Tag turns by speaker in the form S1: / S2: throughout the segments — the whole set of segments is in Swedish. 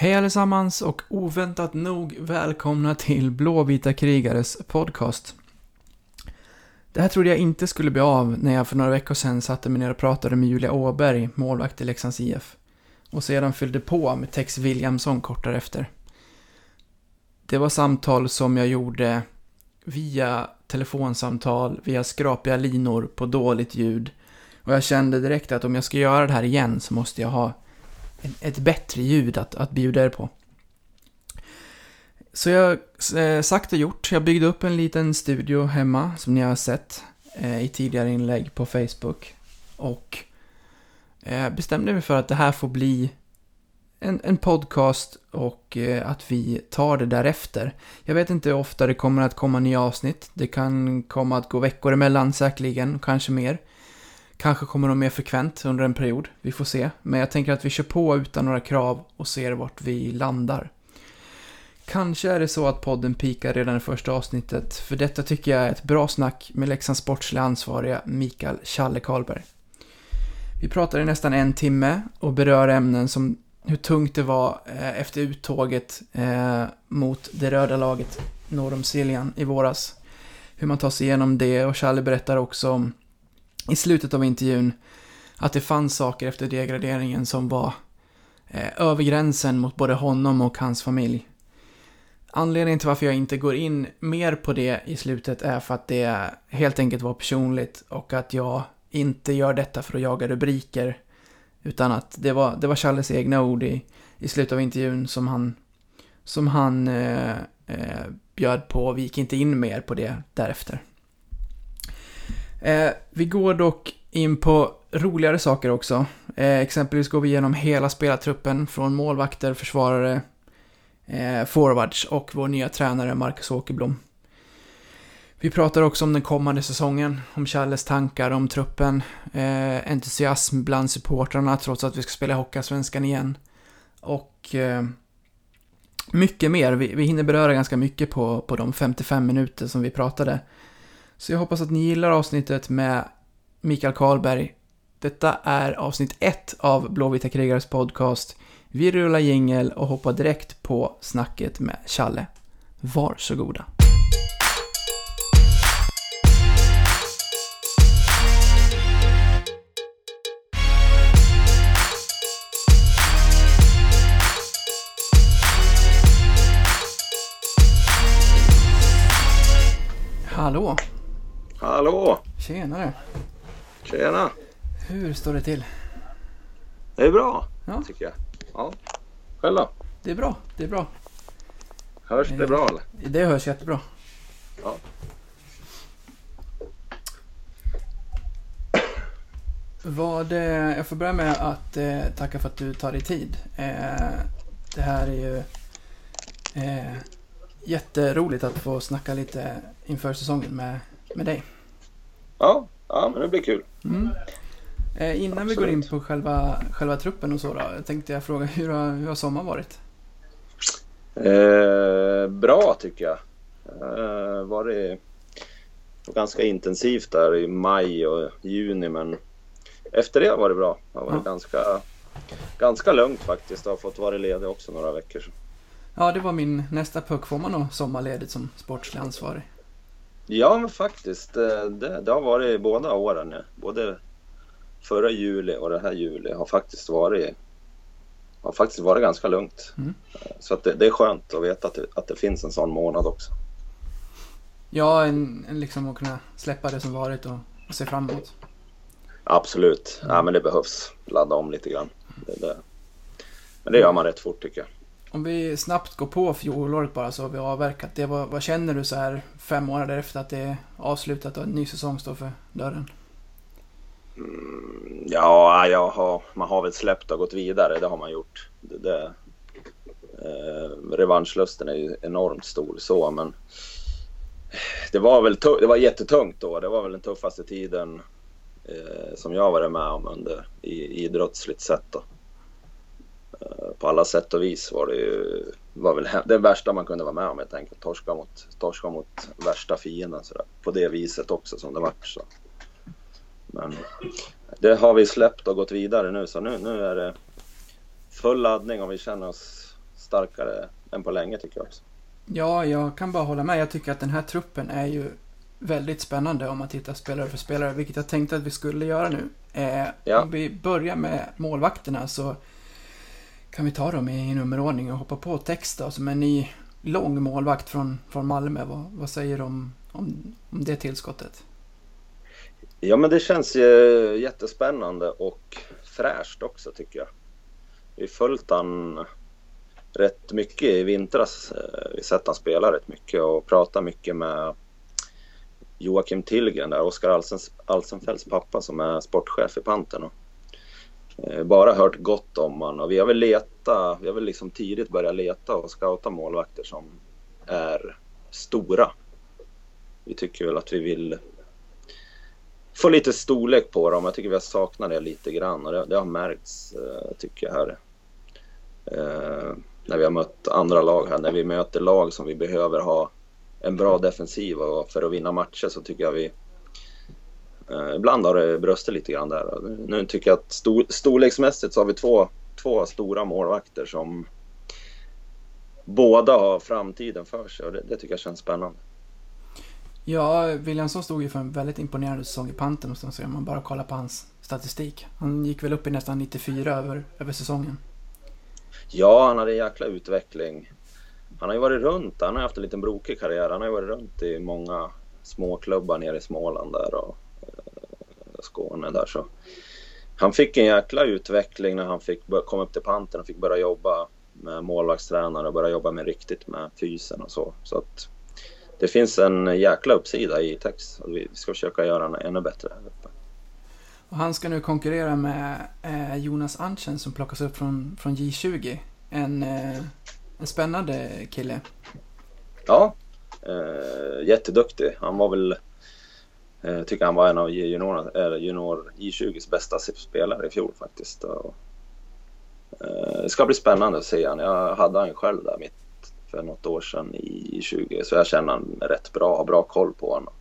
S1: Hej allesammans och oväntat nog välkomna till Blåvita krigares podcast. Det här trodde jag inte skulle bli av när jag för några veckor sedan satte mig ner och pratade med Julia Åberg, målvakt i Leksands IF. Och sedan fyllde på med Tex Williamson kort därefter. Det var samtal som jag gjorde via telefonsamtal, via skrapiga linor på dåligt ljud. Och jag kände direkt att om jag ska göra det här igen så måste jag ha ett bättre ljud att, att bjuda er på. Så jag eh, sagt och gjort. Jag byggde upp en liten studio hemma som ni har sett eh, i tidigare inlägg på Facebook. Och eh, bestämde mig för att det här får bli en, en podcast och eh, att vi tar det därefter. Jag vet inte hur ofta det kommer att komma nya avsnitt. Det kan komma att gå veckor emellan säkerligen, kanske mer. Kanske kommer de mer frekvent under en period, vi får se. Men jag tänker att vi kör på utan några krav och ser vart vi landar. Kanske är det så att podden pikar redan i första avsnittet, för detta tycker jag är ett bra snack med Leksands sportsliga ansvariga Mikael Challe Karlberg. Vi pratar i nästan en timme och berör ämnen som hur tungt det var eh, efter uttåget eh, mot det röda laget norr om Siljan i våras. Hur man tar sig igenom det och Challe berättar också om i slutet av intervjun att det fanns saker efter degraderingen som var eh, över gränsen mot både honom och hans familj. Anledningen till varför jag inte går in mer på det i slutet är för att det helt enkelt var personligt och att jag inte gör detta för att jaga rubriker. Utan att det var, det var Charles egna ord i, i slutet av intervjun som han, som han eh, eh, bjöd på. Vi gick inte in mer på det därefter. Eh, vi går dock in på roligare saker också. Eh, exempelvis går vi igenom hela spelartruppen från målvakter, försvarare, eh, forwards och vår nya tränare Marcus Åkerblom. Vi pratar också om den kommande säsongen, om Challes tankar om truppen, eh, entusiasm bland supportrarna trots att vi ska spela Hockeyallsvenskan igen. Och eh, mycket mer. Vi, vi hinner beröra ganska mycket på, på de 55 minuter som vi pratade. Så jag hoppas att ni gillar avsnittet med Mikael Karlberg. Detta är avsnitt ett av Blåvita krigares podcast. Vi rullar jingel och hoppar direkt på snacket med Challe. Varsågoda. Hallå!
S2: Hallå!
S1: Tjenare!
S2: Tjena!
S1: Hur står det till?
S2: Det är bra,
S1: Ja.
S2: tycker jag. Ja. Själv då?
S1: Det är bra, det är bra.
S2: Hörs det bra eller?
S1: Det hörs jättebra.
S2: Ja.
S1: Vad, eh, jag får börja med att eh, tacka för att du tar dig tid. Eh, det här är ju eh, jätteroligt att få snacka lite inför säsongen med, med dig.
S2: Ja, ja men det blir kul.
S1: Mm. Eh, innan vi går in
S2: Absolut.
S1: på själva, själva truppen och så då, tänkte jag fråga hur har, hur har sommaren varit?
S2: Eh, bra tycker jag. Eh, var det ganska intensivt där i maj och juni men efter det var det bra. Det har varit
S1: Ja.
S2: ganska, ganska lugnt faktiskt. Jag har fått vara ledig också några veckor.
S1: Ja, det var min nästa puck. Får man nog sommarledigt som sportslig ansvarig?
S2: Ja men faktiskt. Det, det har varit båda åren. nu. Både förra juli och det här juli har faktiskt varit har faktiskt varit ganska lugnt.
S1: Mm.
S2: Så att det, det är skönt att veta att det, att det finns en sån månad också.
S1: Ja, en, en liksom att kunna släppa det som varit och, och se framåt.
S2: Absolut. Ja, men det behövs ladda om lite grann. Det. Men det gör man rätt fort tycker jag.
S1: Om vi snabbt går på fjolåret bara så har vi avverkat det. Vad, vad känner du så här fem månader efter att det är avslutat och en ny säsong står för dörren?
S2: Mm, ja, jag har, man har väl släppt och gått vidare. Det har man gjort. Det, det, eh, revanschlusten är ju enormt stor så, men det var väl det var jättetungt då. Det var väl den tuffaste tiden eh, som jag varit med om under i idrottsligt sett. Då. Eh, på alla sätt och vis var det ju var väl det värsta man kunde vara med om helt enkelt. Torska mot, torska mot värsta fienden sådär. På det viset också som det vart. Så. Men det har vi släppt och gått vidare nu så nu, nu är det full laddning och vi känner oss starkare än på länge tycker jag också.
S1: Ja, jag kan bara hålla med. Jag tycker att den här truppen är ju väldigt spännande om man tittar spelare för spelare, vilket jag tänkte att vi skulle göra nu. Eh, ja. Om vi börjar med målvakterna så kan vi ta dem i nummerordning och hoppa på text då, som en ny lång målvakt från, från Malmö. Vad, vad säger du om, om, om det tillskottet?
S2: Ja, men det känns ju jättespännande och fräscht också tycker jag. Vi har följt han rätt mycket i vintras. Eh, vi har sett han spela rätt mycket och pratat mycket med Joakim Tillgren där, Oskar Alsenfeldts pappa som är sportchef i Pantern. Eh, bara hört gott om honom och vi har väl letat, vi har väl liksom tidigt börjat leta och scouta målvakter som är stora. Vi tycker väl att vi vill få lite storlek på dem. Jag tycker vi har saknat det lite grann och det, det har märkts eh, tycker jag här. Eh, när vi har mött andra lag här, när vi möter lag som vi behöver ha en bra defensiv och för att vinna matcher så tycker jag vi ibland har det bröstat lite grann där. Nu tycker jag att stor, storleksmässigt så har vi två, två stora målvakter som båda har framtiden för sig och det, det tycker jag känns spännande.
S1: Ja, Williamson stod ju för en väldigt imponerande säsong i Panten man säga, om man bara kollar på hans statistik. Han gick väl upp i nästan 94 över, över säsongen.
S2: Ja, han hade en jäkla utveckling. Han har ju varit runt, han har haft en liten brokig karriär. Han har ju varit runt i många småklubbar nere i Småland där och eh, Skåne där så. Han fick en jäkla utveckling när han fick komma upp till Panten och fick börja jobba med målvaktstränare och börja jobba med riktigt med fysen och så. Så att det finns en jäkla uppsida i Tex och vi ska försöka göra den ännu bättre.
S1: Och han ska nu konkurrera med eh, Jonas Anchen som plockas upp från, från J20. En, eh, en spännande kille.
S2: Ja, eh, jätteduktig. Han var väl, jag tycker han var en av junior, äh, junior I20s bästa spelare i fjol faktiskt. Och, eh, det ska bli spännande att se han. Jag hade han själv där mitt för något år sedan i 20 så jag känner honom rätt bra, har bra koll på honom.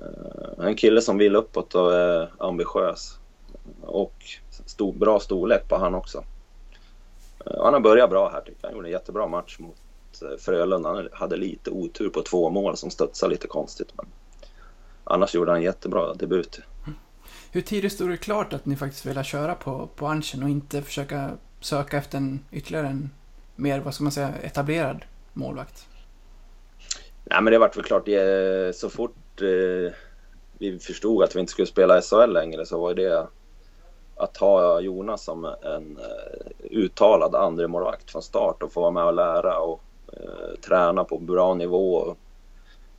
S2: Uh, en kille som vill uppåt och är ambitiös. Och stor, bra storlek på han också. Uh, han har börjat bra här tycker jag. Han gjorde en jättebra match mot Frölunda. Han hade lite otur på två mål som studsade lite konstigt. Men annars gjorde han jättebra debut.
S1: Hur tidigt stod det klart att ni faktiskt ville köra på, på Anchen och inte försöka söka efter en, ytterligare en mer, vad ska man säga, etablerad målvakt?
S2: Nej, men det vart väl klart så fort eh, vi förstod att vi inte skulle spela SHL längre så var det att ha Jonas som en eh, uttalad andra målvakt från start och få vara med och lära och eh, träna på bra nivå och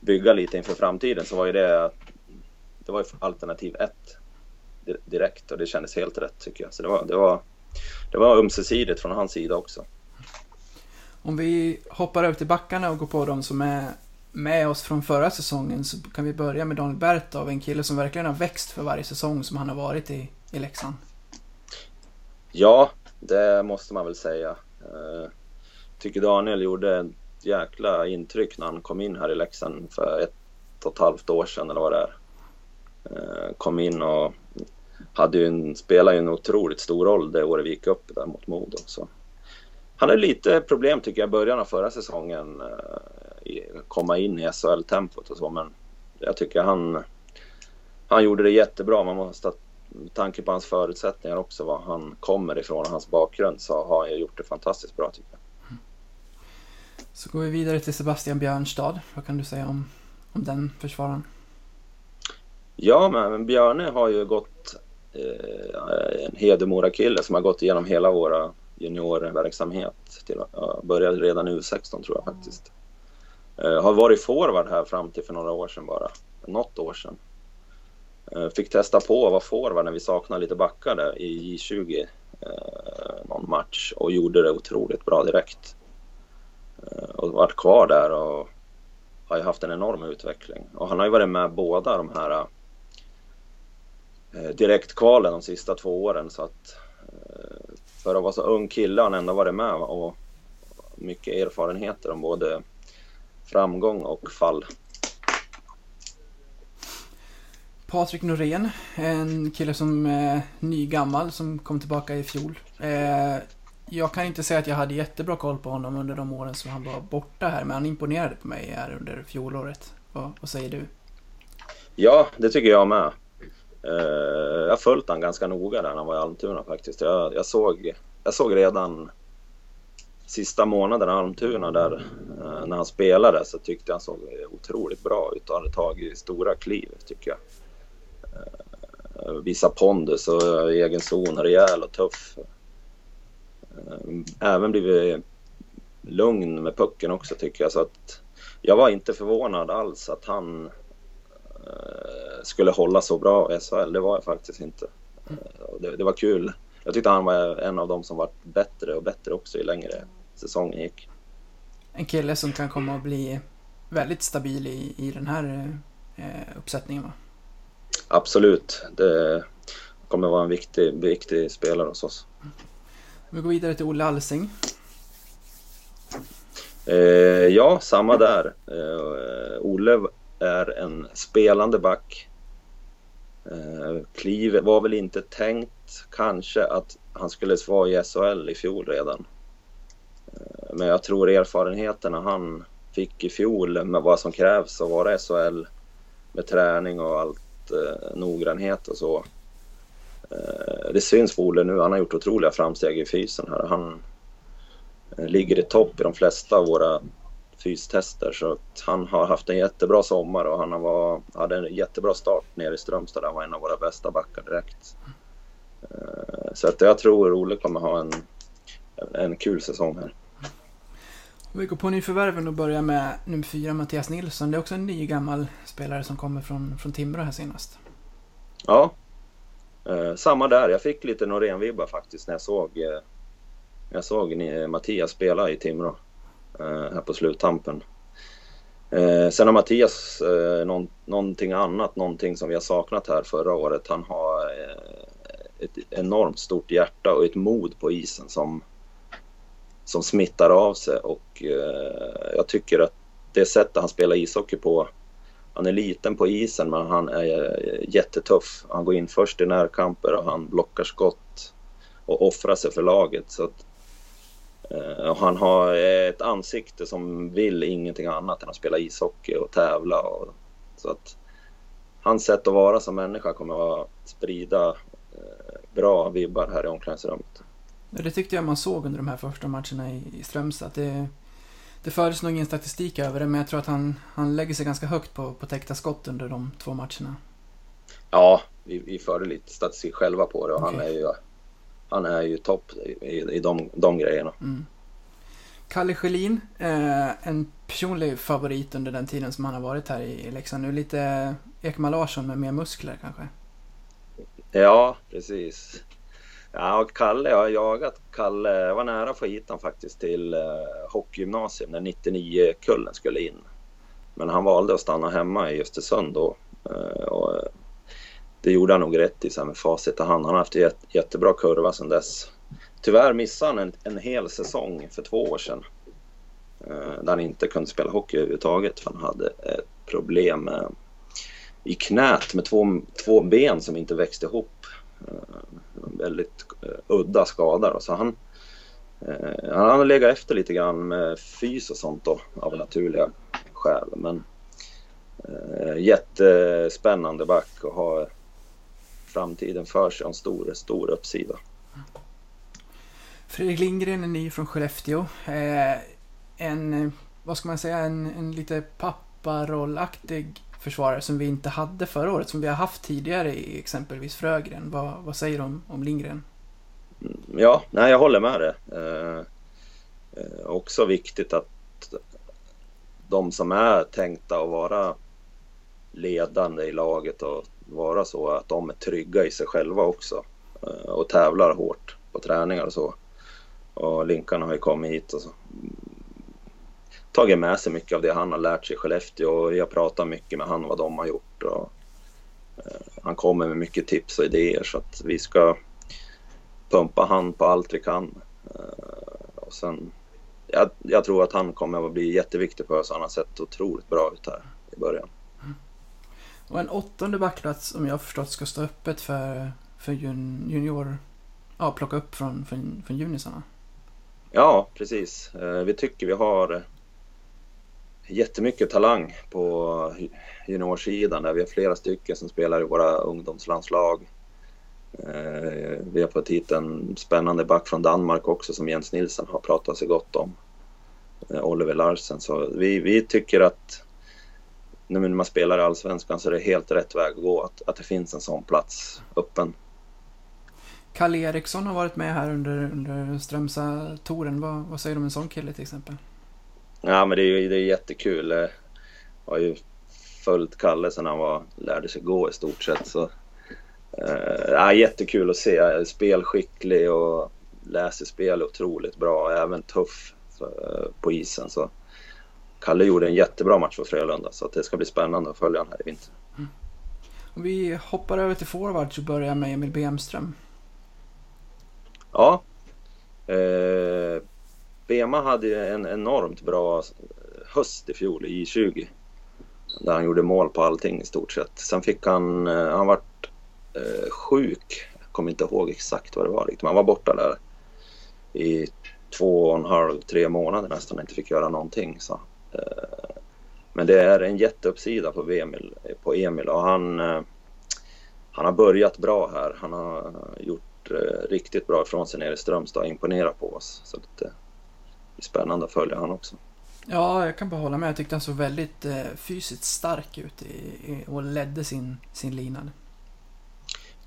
S2: bygga lite inför framtiden så var ju det, det var ju alternativ ett direkt och det kändes helt rätt tycker jag. Så det var, det var, det var ömsesidigt från hans sida också.
S1: Om vi hoppar över till backarna och går på de som är med oss från förra säsongen så kan vi börja med Daniel Bertov, en kille som verkligen har växt för varje säsong som han har varit i, i Leksand.
S2: Ja, det måste man väl säga. Jag eh, tycker Daniel gjorde ett jäkla intryck när han kom in här i Leksand för ett och ett halvt år sedan eller vad det är. Eh, kom in och hade ju en, spelade ju en otroligt stor roll det året vi gick upp där mot Modo. Så han hade lite problem tycker jag i början av förra säsongen. Eh, komma in i SHL-tempot och så men jag tycker han, han gjorde det jättebra. Man måste med tanke på hans förutsättningar också, var han kommer ifrån och hans bakgrund så har han gjort det fantastiskt bra tycker jag.
S1: Så går vi vidare till Sebastian Björnstad. Vad kan du säga om, om den försvararen?
S2: Ja, men Björne har ju gått eh, en Hedemora-kille som har gått igenom hela våra juniorverksamhet. Till, uh, började redan i U16 tror jag faktiskt. Uh, har varit forward här fram till för några år sedan bara. Något år sedan. Uh, fick testa på att vara forward när vi saknade lite backar där i J20 uh, någon match och gjorde det otroligt bra direkt. Eh, och varit kvar där och har ju haft en enorm utveckling. Och han har ju varit med båda de här eh, direktkvalen de sista två åren så att eh, för att vara så ung kille har han ändå varit med och mycket erfarenheter om både framgång och fall.
S1: Patrik Norén, en kille som är nygammal som kom tillbaka i fjol. Jag kan inte säga att jag hade jättebra koll på honom under de åren som han var borta här, men han imponerade på mig här under fjolåret. Vad, vad säger du?
S2: Ja, det tycker jag med. Eh, jag har följt han ganska noga där han var i Almtuna faktiskt. Jag, jag, såg, jag såg redan sista månaden i Almtuna där eh, när han spelade så tyckte jag han såg otroligt bra ut och hade tagit stora kliv tycker jag. Eh, visa pondus och egen zon, rejäl och tuff. Även blivit lugn med pucken också tycker jag. Så att jag var inte förvånad alls att han skulle hålla så bra i SHL. Det var jag faktiskt inte. Det, det, var kul. Jag tyckte han var en av dem som var bättre och bättre också ju längre säsongen gick.
S1: En kille som kan komma att bli väldigt stabil i, i den här eh, uppsättningen va?
S2: Absolut. Det kommer vara en viktig, viktig spelare hos oss.
S1: Vi går vidare till Olle Alsing.
S2: Eh, ja, samma där. Eh, Olle är en spelande back Eh, Kliv var väl inte tänkt kanske att han skulle vara i SHL i fjol redan. Eh, men jag tror erfarenheterna han fick i fjol med vad som krävs att vara SHL med träning och allt eh, noggrannhet och så. Eh, det syns på Olle nu. Han har gjort otroliga framsteg i fysen här. Han eh, ligger i topp i de flesta av våra fystester. Så han har haft en jättebra sommar och han var, hade en jättebra start nere i Strömstad. Han var en av våra bästa backar direkt. Eh, så att jag tror Ole kommer ha en, en kul säsong här.
S1: Vi går på nyförvärven och börjar med nummer fyra, Mattias Nilsson. Det är också en ny gammal spelare som kommer från, från Timrå här senast.
S2: Ja, eh, samma där. Jag fick lite Norén-vibbar faktiskt när jag såg, eh, jag såg Mattias spela i Timrå. Eh, här på sluttampen. Eh, sen har Mattias eh, någon, någonting annat, någonting som vi har saknat här förra året. Han har eh, ett enormt stort hjärta och ett mod på isen som, som smittar av sig och eh, jag tycker att det sättet han spelar ishockey på han är liten på isen men han är eh, jättetuff. Han går in först i närkamper och han blockar skott och offrar sig för laget. Så att Eh, han har eh, ett ansikte som vill ingenting annat än att spela ishockey och tävla. Och, så att hans sätt att vara som människa kommer att sprida eh, bra vibbar här i omklädningsrummet.
S1: Det tyckte jag man såg under de här första matcherna i, Strömstad. Det, det fördes nog ingen statistik över det, men jag tror att han, han lägger sig ganska högt på, på täckta skott under de två matcherna.
S2: Ja, vi, vi förde lite statistik själva på det och okay. han är ju han är ju topp i, i de, de grejerna. Mm.
S1: Kalle Schelin, eh, en personlig favorit under den tiden som han har varit här i Leksand. Nu lite Ekman Larsson med mer muskler kanske?
S2: Ja, precis. Ja, och Kalle, jag har jagat Kalle. Jag var nära att få hit honom faktiskt till eh, hockeygymnasium när 99-kullen skulle in. Men han valde att stanna hemma i Östersund då. Eh, och eh, det gjorde han nog rätt i så med facit i hand. Han har haft en jättebra kurva sedan dess. Tyvärr missade han en, en hel säsong för två år sedan. Eh, där han inte kunde spela hockey överhuvudtaget för han hade ett problem med, i knät med två, två ben som inte växte ihop. Väldigt eh, udda skada. då, Så han, eh, han har legat efter lite grann med fys och sånt då, av naturliga skäl. Men eh, jättespännande back och har framtiden för sig och en stor, stor uppsida.
S1: Fredrik Lindgren är ny från Skellefteå. Eh, en, vad ska man säga, en, en lite papparollaktig försvarare som vi inte hade förra året, som vi har haft tidigare i exempelvis Frögren. Vad, vad säger du om, om Lindgren?
S2: Ja, nej, jag håller med dig. Eh, eh, också viktigt att de som är tänkta att vara ledande i laget och vara så att de är trygga i sig själva också eh, och tävlar hårt på träningar och så. Och Linkan har ju kommit hit och så, tagit med sig mycket av det han har lärt sig i Skellefteå och jag pratar mycket med han vad de har gjort. Och, eh, han kommer med mycket tips och idéer så att vi ska pumpa han på allt vi kan. Eh, och sen, jag, jag tror att han kommer att bli jätteviktig för oss. Han har sett otroligt bra ut här i början.
S1: Och en åttonde backplats, om jag har förstått, ska stå öppet för, för jun, junior... Ja, plocka upp från, från, från junisarna.
S2: Ja, precis. Eh, vi tycker vi har jättemycket talang på juniorsidan där vi har flera stycken som spelar i våra ungdomslandslag. Eh, vi har fått hit en spännande back från Danmark också som Jens Nilsson har pratat sig gott om. Eh, Oliver Larsen. Så vi, vi tycker att när man spelar i Allsvenskan så är det helt rätt väg att gå. Att, att det finns en sån plats öppen.
S1: Kalle Eriksson har varit med här under, under Strömsa-touren. Vad, vad säger du om en sån kille till exempel?
S2: Ja, men det är, det är jättekul. Jag har ju följt Kalle sedan han var, lärde sig gå i stort sett. Så, eh, ja, jättekul att se. Spelskicklig och läser spel otroligt bra. Även tuff eh, på isen. Så. Kalle gjorde en jättebra match för Frölunda så det ska bli spännande att följa honom här i vinter. Mm.
S1: vi hoppar över till forwards och börjar med Emil Bemström.
S2: Ja. Eh, Bema hade ju en enormt bra höst i fjol i 20 Där han gjorde mål på allting i stort sett. Sen fick han, eh, han vart eh, sjuk. Jag kommer inte ihåg exakt vad det var riktigt. Men han var borta där i två och en halv, tre månader nästan. Inte fick göra någonting. Så. Eh, men det är en jätteuppsida på Emil, på Emil och han, eh, han har börjat bra här. Han har gjort eh, riktigt bra ifrån sig nere i Strömstad och imponerat på oss. Så det, spännande att följa honom också.
S1: Ja, jag kan bara hålla med. Jag tyckte han såg väldigt eh, fysiskt stark ut i, i, och ledde sin, sin lina.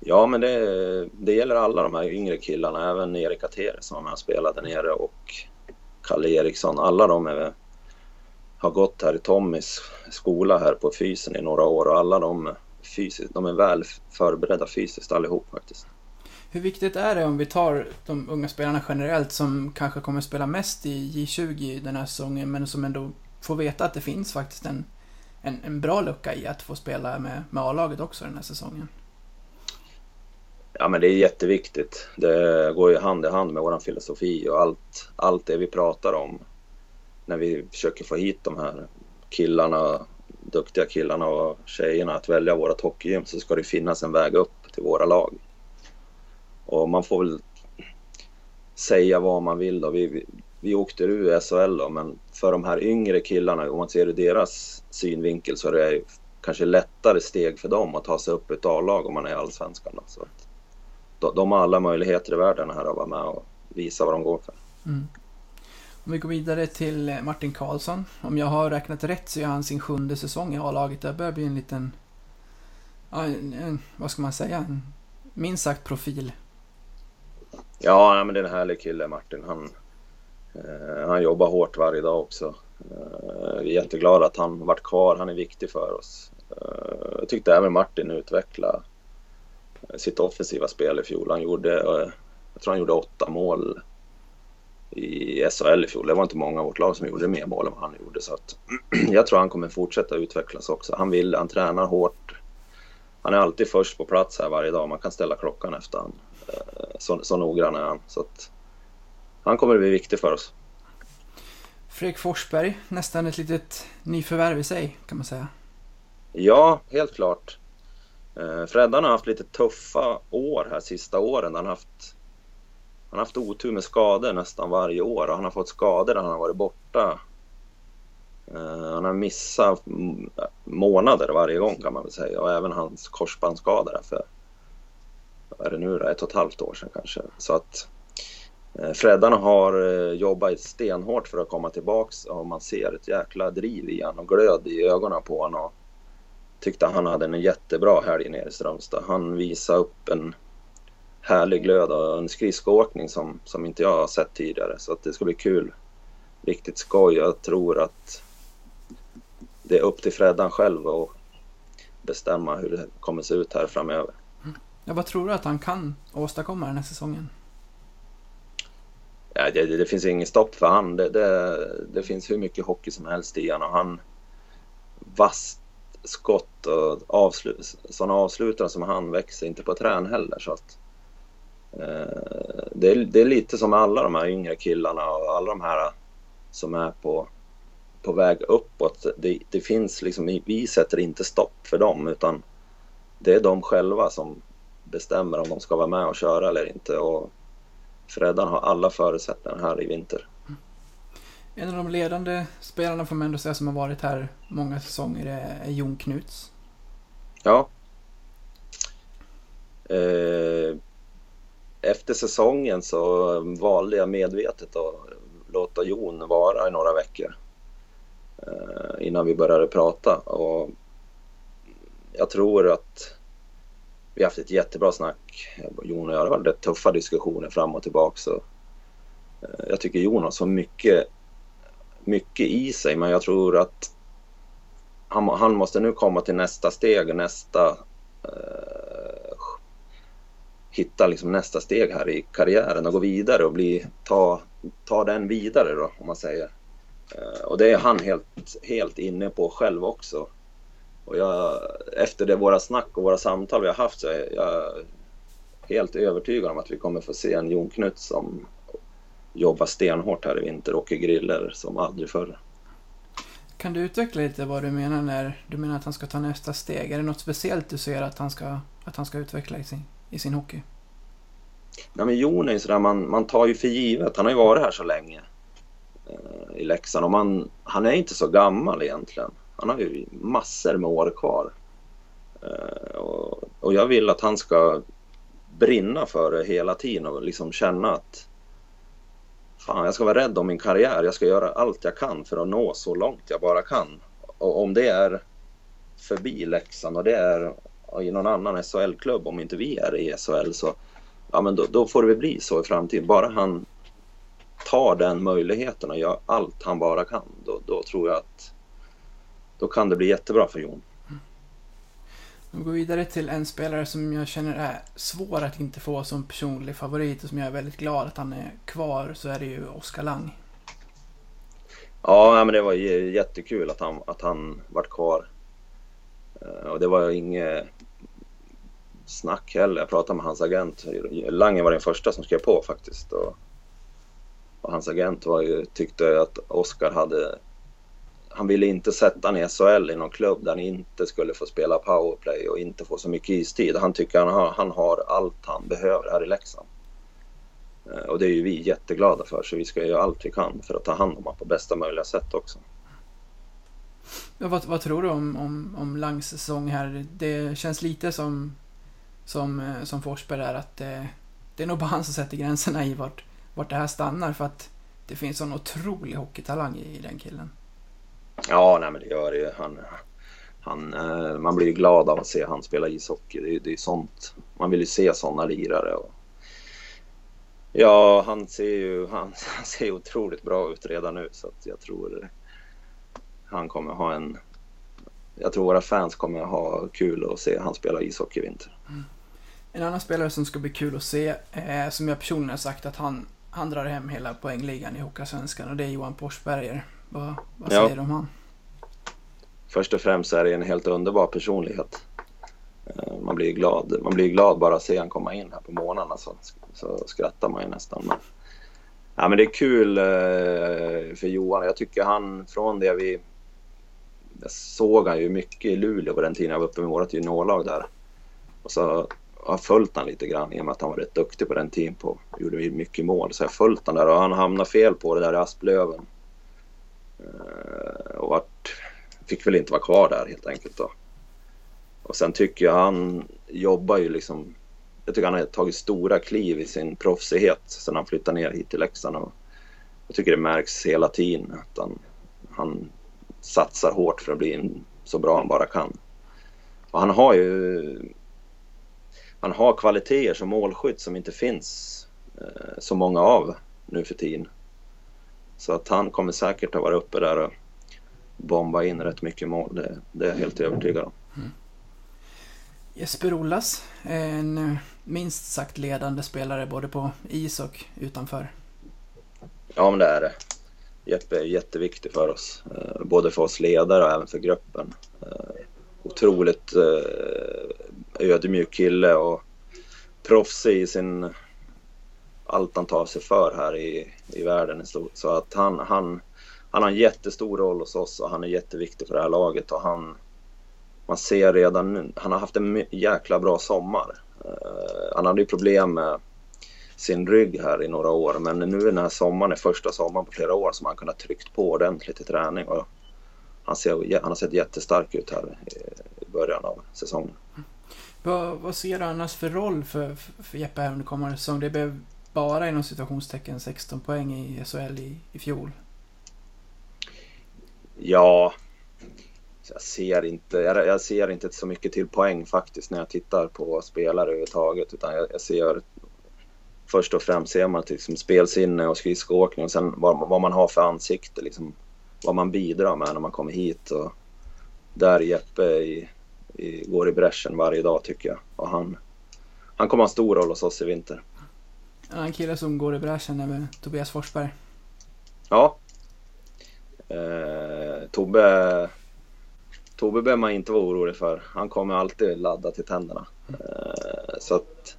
S2: Ja, men det, det gäller alla de här yngre killarna. Även Erik Atere som var med och spelade nere och Kalle Eriksson. Alla de är, har gått här i Tommys skola här på fysen i några år och alla de, fysiskt, de är väl förberedda fysiskt allihop faktiskt.
S1: Hur viktigt är det om vi tar de unga spelarna generellt som kanske kommer spela mest i J20 den här säsongen men som ändå får veta att det finns faktiskt en, en, en bra lucka i att få spela med, med A-laget också den här säsongen?
S2: Ja men det är jätteviktigt. Det går ju hand i hand med vår filosofi och allt, allt det vi pratar om när vi försöker få hit de här killarna, duktiga killarna och tjejerna att välja vårat hockeygym så ska det finnas en väg upp till våra lag. Och man får väl säga vad man vill då. Vi, vi, vi åkte ur SHL då, men för de här yngre killarna, om man ser ur deras synvinkel så är det kanske lättare steg för dem att ta sig upp i ett A-lag om man är i Allsvenskan. Då. Så att, de, de har alla möjligheter i världen här att vara med och visa vad de går för. Mm.
S1: Om vi går vidare till Martin Karlsson. Om jag har räknat rätt så är han sin sjunde säsong i A-laget. Det börjar bli en liten... Ja, en, en, vad ska man säga? En, minst sagt profil.
S2: Ja, men det är en härlig kille Martin. Han, eh, han jobbar hårt varje dag också. Eh, vi är jätteglada att han varit kvar. Han är viktig för oss. Eh, jag tyckte även Martin utvecklade eh, sitt offensiva spel i fjol. Han gjorde, eh, jag tror han gjorde åtta mål i SHL i fjol. Det var inte många av vårt lag som gjorde mer mål än vad han gjorde. Så att, jag tror han kommer fortsätta utvecklas också. Han vill, han tränar hårt. Han är alltid först på plats här varje dag. Man kan ställa klockan efter honom. Eh, så, så noggrann är han. Så att, han kommer att bli viktig för oss.
S1: Fredrik Forsberg, nästan ett litet nyförvärv i sig kan man säga.
S2: Ja, helt klart. Eh, Freddan har haft lite tuffa år här sista åren. Han har haft, han har haft otur med skador nästan varje år och han har fått skador när han har varit borta. Eh, han har missat månader varje gång kan man väl säga och även hans korsbandsskada för vad är det nu då, ett och ett halvt år sedan kanske. Så att eh, Freddan har eh, jobbat stenhårt för att komma tillbaks och man ser ett jäkla driv i honom och glöd i ögonen på honom. Och tyckte han hade en jättebra helg nere i Strömstad. Han visade upp en härlig glöd och en skridskoåkning som, som inte jag har sett tidigare. Så att det ska bli kul. Riktigt skoj. Jag tror att det är upp till Freddan själv att bestämma hur det kommer se ut här framöver.
S1: Ja, vad tror du att han kan åstadkomma den här säsongen?
S2: Ja, det, det, det finns inget stopp för han. Det, det, det, finns hur mycket hockey som helst i honom. Han vasst skott och avslut, sådana avslutare som han växer inte på trän heller. Så att, eh, det, är, det är lite som alla de här yngre killarna och alla de här som är på, på väg uppåt. Det, det finns liksom, vi sätter inte stopp för dem utan det är de själva som bestämmer om de ska vara med och köra eller inte. Och Freddan har alla förutsättningar här i vinter.
S1: En av de ledande spelarna får man ändå säga som har varit här många säsonger är Jon Knuts.
S2: Ja. Eh, efter säsongen så valde jag medvetet att låta Jon vara i några veckor. Eh, innan vi började prata. Och jag tror att vi har haft ett jättebra snack, Jon och jag. Det har varit tuffa diskussioner fram och tillbaka. Så, eh, jag tycker Jon har så mycket, mycket i sig, men jag tror att han, han måste nu komma till nästa steg, nästa eh, hitta liksom nästa steg här i karriären och gå vidare och bli, ta, ta den vidare då, om man säger. Eh, och det är han helt, helt inne på själv också. Och jag, efter det, våra snack och våra samtal vi har haft så är jag helt övertygad om att vi kommer få se en Jon Knut som jobbar stenhårt här i vinter, åker griller som aldrig förr.
S1: Kan du utveckla lite vad du menar när du menar att han ska ta nästa steg? Är det något speciellt du ser att han ska, att han ska utveckla i sin, i sin hockey?
S2: Nej, men Jon är ju sådär, man, man tar ju för givet. Han har ju varit här så länge eh, i Leksand och man, han är inte så gammal egentligen. Han har ju massor med år kvar. Eh, och, och, jag vill att han ska brinna för det hela tiden och liksom känna att fan, jag ska vara rädd om min karriär. Jag ska göra allt jag kan för att nå så långt jag bara kan. Och om det är förbi Leksand och det är i någon annan SHL-klubb, om inte vi är i SHL, så ja, men då, då får det väl bli så i framtiden. Bara han tar den möjligheten och gör allt han bara kan, då, då tror jag att då kan det bli jättebra för Jon.
S1: Vi går vidare till en spelare som jag känner är svår att inte få som personlig favorit och som jag är väldigt glad att han är kvar, så är det ju Oskar Lang.
S2: Ja, men det var jättekul att han, att han vart kvar. Eh, och det var inget snack heller. Jag pratade med hans agent. Lange var den första som skrev på faktiskt. Och, och hans agent var ju, tyckte att Oskar hade han ville inte sätta han i SHL i någon klubb där han inte skulle få spela powerplay och inte få så mycket istid. Han tycker han har, han har allt han behöver här i Leksand. Eh, och det är ju vi jätteglada för, så vi ska göra allt vi kan för att ta hand om honom på bästa möjliga sätt också.
S1: Ja, vad, vad, tror du om, om, om Langs säsong här? Det känns lite som, som, eh, som Forsberg där, att det, det är nog bara han som sätter gränserna i vart, vart det här stannar, för att det finns sån otrolig hockeytalang i, i den killen.
S2: Ja, nej men det gör det ju. Han, han, eh, man blir ju glad av att se han spela ishockey. Det, det är sånt. Man vill ju se sådana lirare. Och, ja, han ser ju han, han ser otroligt bra ut redan nu så att jag tror han kommer ha en... Jag tror våra fans kommer ha kul att se han spela ishockey i vinter. Mm.
S1: En annan spelare som ska bli kul att se, eh, som jag personligen har sagt att han, han drar hem hela poängligan i Hockeyallsvenskan och det är Johan Porsberger. Vad, vad säger ja. du om han?
S2: Först och främst är det en helt underbar personlighet. Eh, man blir glad, man blir glad bara att se honom komma in här på morgnarna så, så skrattar man ju nästan. Men, ja, men det är kul eh, för Johan. Jag tycker han från det vi... Jag såg han ju mycket i Luleå på den tiden jag var uppe med vårt juniorlag där. Och så har följt han lite grann i och med att han var rätt duktig på den tiden på gjorde mycket mål. Så jag har följt han där och han hamnade fel på det där i Asplöven. Eh, och vart, fick väl inte vara kvar där helt enkelt då. Och sen tycker jag han jobbar ju liksom... Jag tycker han har tagit stora kliv i sin proffsighet sen han flyttade ner hit till Leksand. Och jag tycker det märks hela tiden att han, han satsar hårt för att bli så bra han bara kan. Och han har ju... Han har kvaliteter som målskytt som inte finns eh, så många av nu för tiden. Så att han kommer säkert att vara uppe där och bomba in rätt mycket mål. Det, det är jag helt övertygad om. Mm.
S1: Jesper Ollas, en eh, minst sagt ledande spelare både på is och utanför.
S2: Ja, men det är det. Jeppe är jätteviktig för oss. Eh, både för oss ledare och även för gruppen. Eh, otroligt ödmjuk kille och proffsig i sin allt han tar sig för här i, i världen i stort. Så att han, han, han har en jättestor roll hos oss och han är jätteviktig för det här laget. Och han, man ser redan nu, han har haft en jäkla bra sommar. Uh, han hade ju problem med, sin rygg här i några år. Men nu den här sommaren är första sommaren på flera år som han kunnat tryckt på ordentligt i träning. Och han, ser, han har sett jättestark ut här i början av säsongen. Mm.
S1: Vad, vad ser du annars för roll för, för, Jeppe här under kommande säsong? Det blev bara inom citationstecken 16 poäng i SHL i, i fjol.
S2: Ja, jag ser, inte, jag, jag, ser inte så mycket till poäng faktiskt när jag tittar på spelare överhuvudtaget. Utan jag, jag ser först och främst ser man till liksom spelsinne och skridskoåkning och sen vad, vad, man har för ansikte. Liksom, vad man bidrar med när man kommer hit. Och där Jeppe i, i, går i bräschen varje dag tycker jag. Och han, han kommer ha en stor roll hos oss i vinter.
S1: En kille som går i bräschen är väl Tobias Forsberg?
S2: Ja. Eh, Tobbe, Tobbe behöver man inte vara orolig för. Han kommer alltid ladda till tänderna. Eh, så att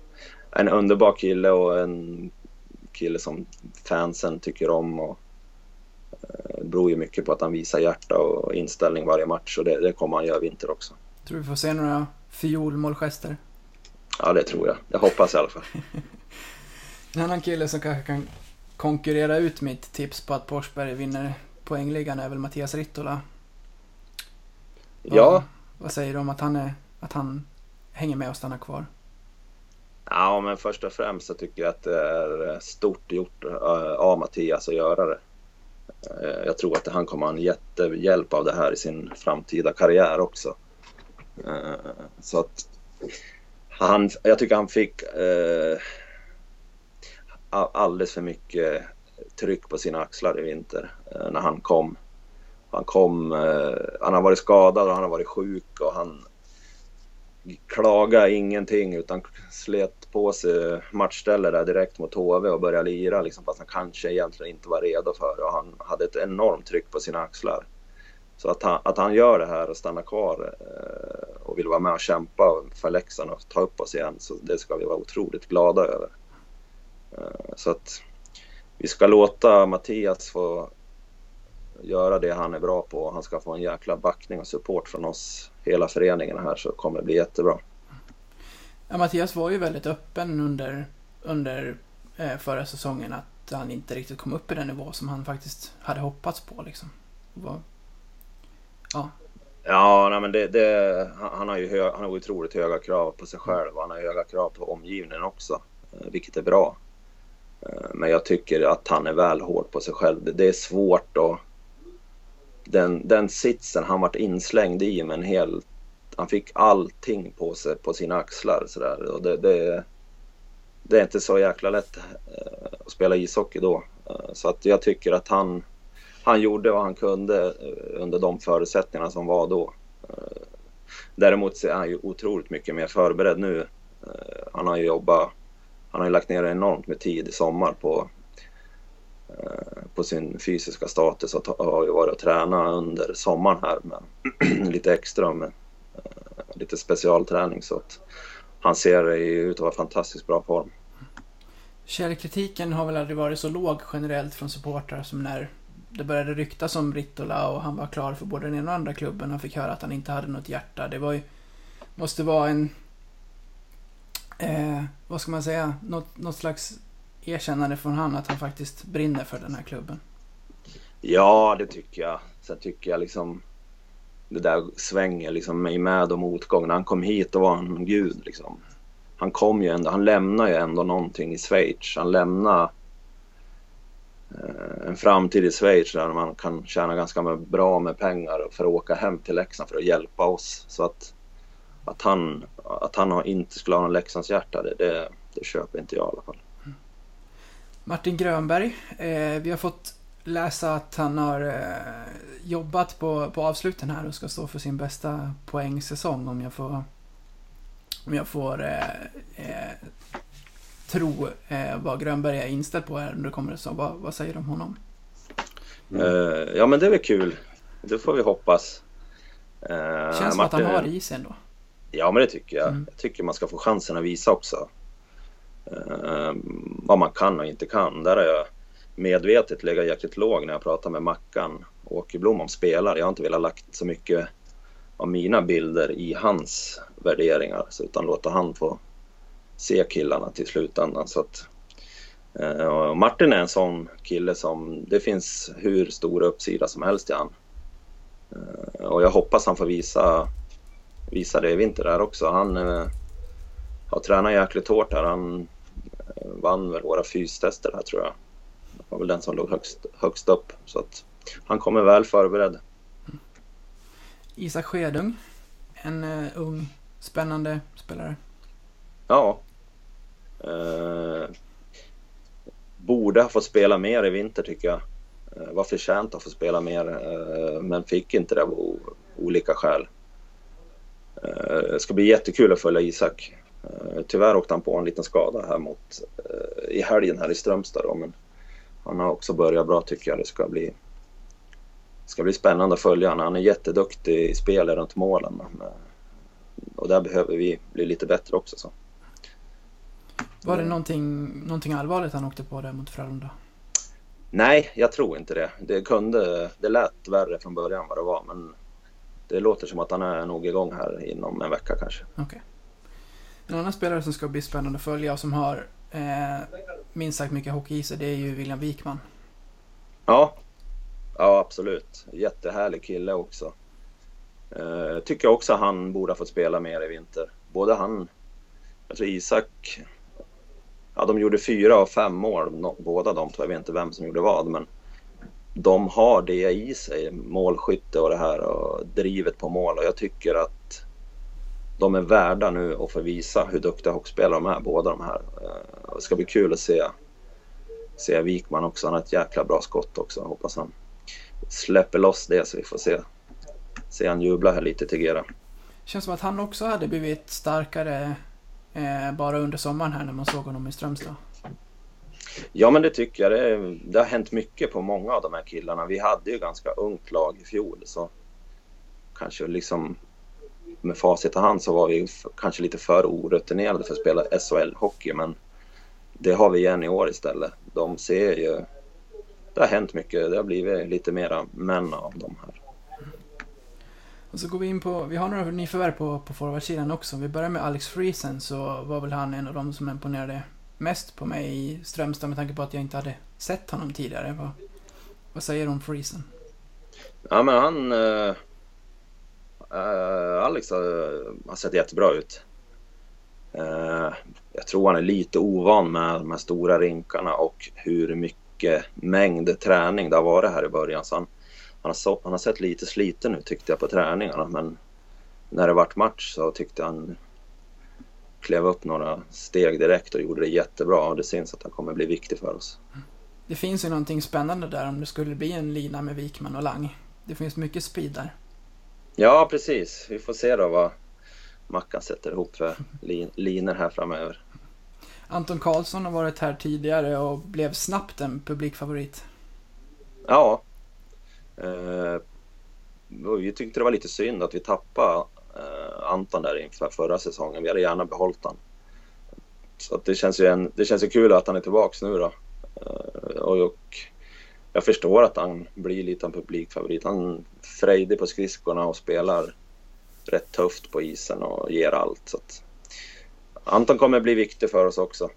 S2: en underbar kille och en kille som fansen tycker om. Och, eh, det beror ju mycket på att han visar hjärta och inställning varje match och det, det kommer han göra i vinter också.
S1: Tror du vi får se några fiolmålgester?
S2: Ja, det tror jag. Det hoppas jag i alla fall.
S1: en annan kille som kanske kan konkurrera ut mitt tips på att Forsberg vinner poängligan är väl Mattias Rittola.
S2: Ja. Vad,
S1: säger du om att han, är, att han hänger med och stannar kvar?
S2: Ja, men först och främst så tycker jag att det är stort gjort eh, av Mattias att göra det. Eh, jag tror att han kommer ha en jättehjälp av det här i sin framtida karriär också. Eh, så att han, jag tycker han fick alldeles för mycket tryck på sina axlar i vinter eh, när han kom. Han kom, eh, han har varit skadad och han har varit sjuk och han klagade ingenting utan slet på sig matchställe där direkt mot HV och började lira liksom, fast han kanske egentligen inte var redo för det och han hade ett enormt tryck på sina axlar. Så att han, att han gör det här och stannar kvar eh, och vill vara med och kämpa för Leksand och ta upp oss igen, så det ska vi vara otroligt glada över. Eh, så att vi ska låta Mattias få göra det han är bra på. Han ska få en jäkla backning och support från oss, hela föreningen här, så kommer det bli jättebra.
S1: Ja, Mattias var ju väldigt öppen under, under eh, förra säsongen att han inte riktigt kom upp i den nivå som han faktiskt hade hoppats på. Liksom. Var,
S2: ja. Ja, nej, men det, det, han, har ju hö, han har otroligt höga krav på sig själv och han har höga krav på omgivningen också, eh, vilket är bra. Eh, men jag tycker att han är väl hård på sig själv. Det, det är svårt att den, den sitsen han vart inslängd i med en hel... Han fick allting på sig på sina axlar sådär. Och det, det, det är inte så jäkla lätt eh, att spela ishockey då. Eh, så att jag tycker att han, han gjorde vad han kunde under de förutsättningarna som var då. Däremot är han ju otroligt mycket mer förberedd nu. Han har ju jobbat, han har ju lagt ner enormt med tid i sommar på eh, på sin fysiska status och har ju varit och tränat under sommaren här med lite extra med eh, lite specialträning så att han ser ut att vara fantastiskt bra form.
S1: Källkritiken har väl aldrig varit så låg generellt från supportrar som när det började ryktas om Rittola och han var klar för både den ena och andra klubben. Han fick höra att han inte hade något hjärta. Det var ju, måste vara en, eh, vad ska man säga, något, något slags erkännande från han att han faktiskt brinner för den här klubben.
S2: Ja, det tycker jag. Sen tycker jag liksom det där svänger liksom i med och motgång. När han kom hit då var han gud liksom. Han kom ju ändå, han lämnar ju ändå någonting i Schweiz. Han lämnar eh, en framtid i Schweiz där man kan tjäna ganska bra med pengar för att åka hem till Leksand för att hjälpa oss. Så att, att han, att han inte skulle ha någon Leksandshjärta, det, det, det köper inte jag i alla fall.
S1: Martin Grönberg. Eh, vi har fått läsa att han har eh, jobbat på, på avsluten här och ska stå för sin bästa poängsäsong om jag får, om jag får eh, eh tro eh, vad Grönberg är inställd på här under kommande säsong. Vad, vad säger du om honom?
S2: Mm. ja men det är väl kul. Det får vi hoppas.
S1: Känns Martin, som att han har i sig ändå.
S2: Ja men det tycker jag. Mm. Jag tycker man ska få chansen att visa också eh, vad man kan och inte kan. Där har jag medvetet legat jäkligt låg när jag pratar med Mackan och Åkerblom om spelare. Jag har inte velat lagt så mycket av mina bilder i hans värderingar utan låta han få se killarna till slutändan. Så att Eh, Martin är en sån kille som det finns hur stor uppsida som helst i han. Eh, och jag hoppas han får visa, visa det i vinter där också. Han eh, har tränat jäkligt hårt här. Han eh, vann väl våra fystester här tror jag. Det var väl den som låg högst, högst upp. Så att han kommer väl förberedd.
S1: Isak Skedung, en uh, ung, spännande spelare.
S2: Ja. Eh, borde ha fått spela mer i vinter tycker jag. Eh, var förtjänt att få spela mer, eh, men fick inte det av olika skäl. Eh, det ska bli jättekul att följa Isak. Eh, tyvärr åkte han på en liten skada här mot, eh, i helgen här i Strömstad då, men han har också börjat bra tycker jag. Det ska bli, ska bli spännande att följa honom. Han är jätteduktig i spelet runt målen. Men, och där behöver vi bli lite bättre också. Så.
S1: Var det någonting, någonting allvarligt han åkte på där mot Frölunda?
S2: Nej, jag tror inte det. Det, kunde, det lät värre från början vad det var, men det låter som att han är nog igång här inom en vecka kanske.
S1: Okej. En annan spelare som ska bli spännande att följa och som har eh, minst sagt mycket hockey i sig, det är ju William Wikman.
S2: Ja, ja absolut. Jättehärlig kille också. Eh, tycker också han borde ha fått spela mer i vinter. Både han, jag tror Isak, ja de gjorde fyra av fem mål, båda de två. Jag vet inte vem som gjorde vad, men de har det i sig, målskytte och det här och drivet på mål och jag tycker att de är värda nu att få visa hur duktiga hockeyspelare de är, båda de här. Eh, det ska bli kul att se, se Wikman också. Han har ett jäkla bra skott också. Jag hoppas han släpper loss det så vi får se, se han jubla här lite till Gera.
S1: Känns som att han också hade blivit starkare eh, bara under sommaren här när man såg honom i Strömstad.
S2: Ja men det tycker jag. Det, det har hänt mycket på många av de här killarna. Vi hade ju ganska ungt lag i fjol så kanske liksom med facit i hand så var vi kanske lite för orutinerade för att spela SHL-hockey men det har vi igen i år istället. De ser ju... Det har hänt mycket. Det har blivit lite mera män av de här.
S1: Och så går vi in på, vi har några nyförvärv på, på forwardsidan också. Vi börjar med Alex Friesen så var väl han en av de som imponerade mest på mig i Strömstad med tanke på att jag inte hade sett honom tidigare. Vad, vad säger du om Friesen?
S2: Ja men han... Eh, eh, Alex har, har sett jättebra ut. Eh, jag tror han är lite ovan med de här stora rinkarna och hur mycket mängd träning det har varit här i början. Så han, han, har, så, han har sett lite sliten ut tyckte jag på träningarna men när det vart match så tyckte han klev upp några steg direkt och gjorde det jättebra och det syns att han kommer bli viktig för oss.
S1: Det finns ju någonting spännande där om det skulle bli en lina med Wikman och Lang. Det finns mycket speed där.
S2: Ja, precis. Vi får se då vad Mackan sätter ihop för lin- linor här framöver.
S1: Anton Karlsson har varit här tidigare och blev snabbt en publikfavorit.
S2: Ja. Eh, vi tyckte det var lite synd att vi tappade Anton där inför förra säsongen. Vi hade gärna behållit han. Så det, känns ju en, det känns ju kul att han är tillbaks nu då. Eh, och, och jag förstår att han blir lite en publikfavorit. Han frejdig på skridskorna och spelar rätt tufft på isen och ger allt. Så att Anton kommer bli viktig för oss också.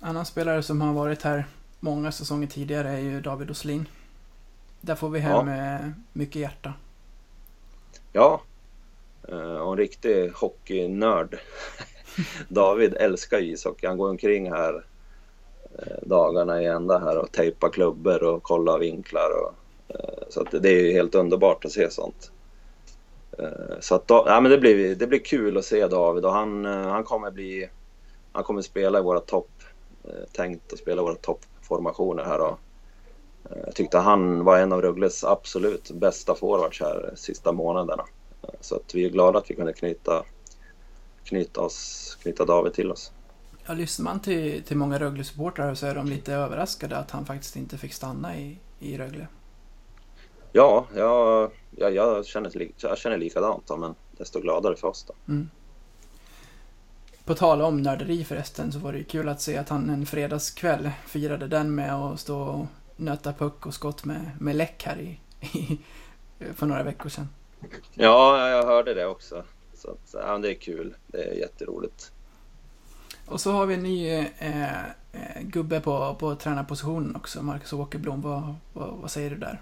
S1: Annan spelare som har varit här många säsonger tidigare är ju David Oslin. Där får vi hem eh, mycket hjärta.
S2: Ja, Eh, och en riktig hockeynörd. David älskar ju ishockey. Han går omkring här eh, dagarna i ända här och tejpar klubbor och kollar vinklar. Och, eh, så att det är ju helt underbart att se sånt. Så att då, ja, men det, blir, det blir kul att se David och han, han kommer bli han kommer spela i våra topp, eh, tänkt att spela i våra toppformationer här. Och, jag tyckte han var en av Rögles absolut bästa forwards här sista månaderna. Så att vi är glada att vi kunde knyta, knyta, oss, knyta David till oss.
S1: Ja, lyssnar man till, till många Rögle-supportrar så är de lite överraskade att han faktiskt inte fick stanna i, i Rögle.
S2: Ja, jag, jag, jag, känner, jag känner likadant då, men desto gladare för oss då.
S1: Mm. På tal om nörderi förresten så var det ju kul att se att han en fredagskväll firade den med att stå och nöta puck och skott med, med läck här i, i, för några veckor sedan.
S2: Ja, jag hörde det också. Så att, ja, det är kul. Det är jätteroligt.
S1: Och så har vi en ny eh, eh, gubbe på, på tränarpositionen också, Marcus Åkerblom. Vad, vad, vad säger du där?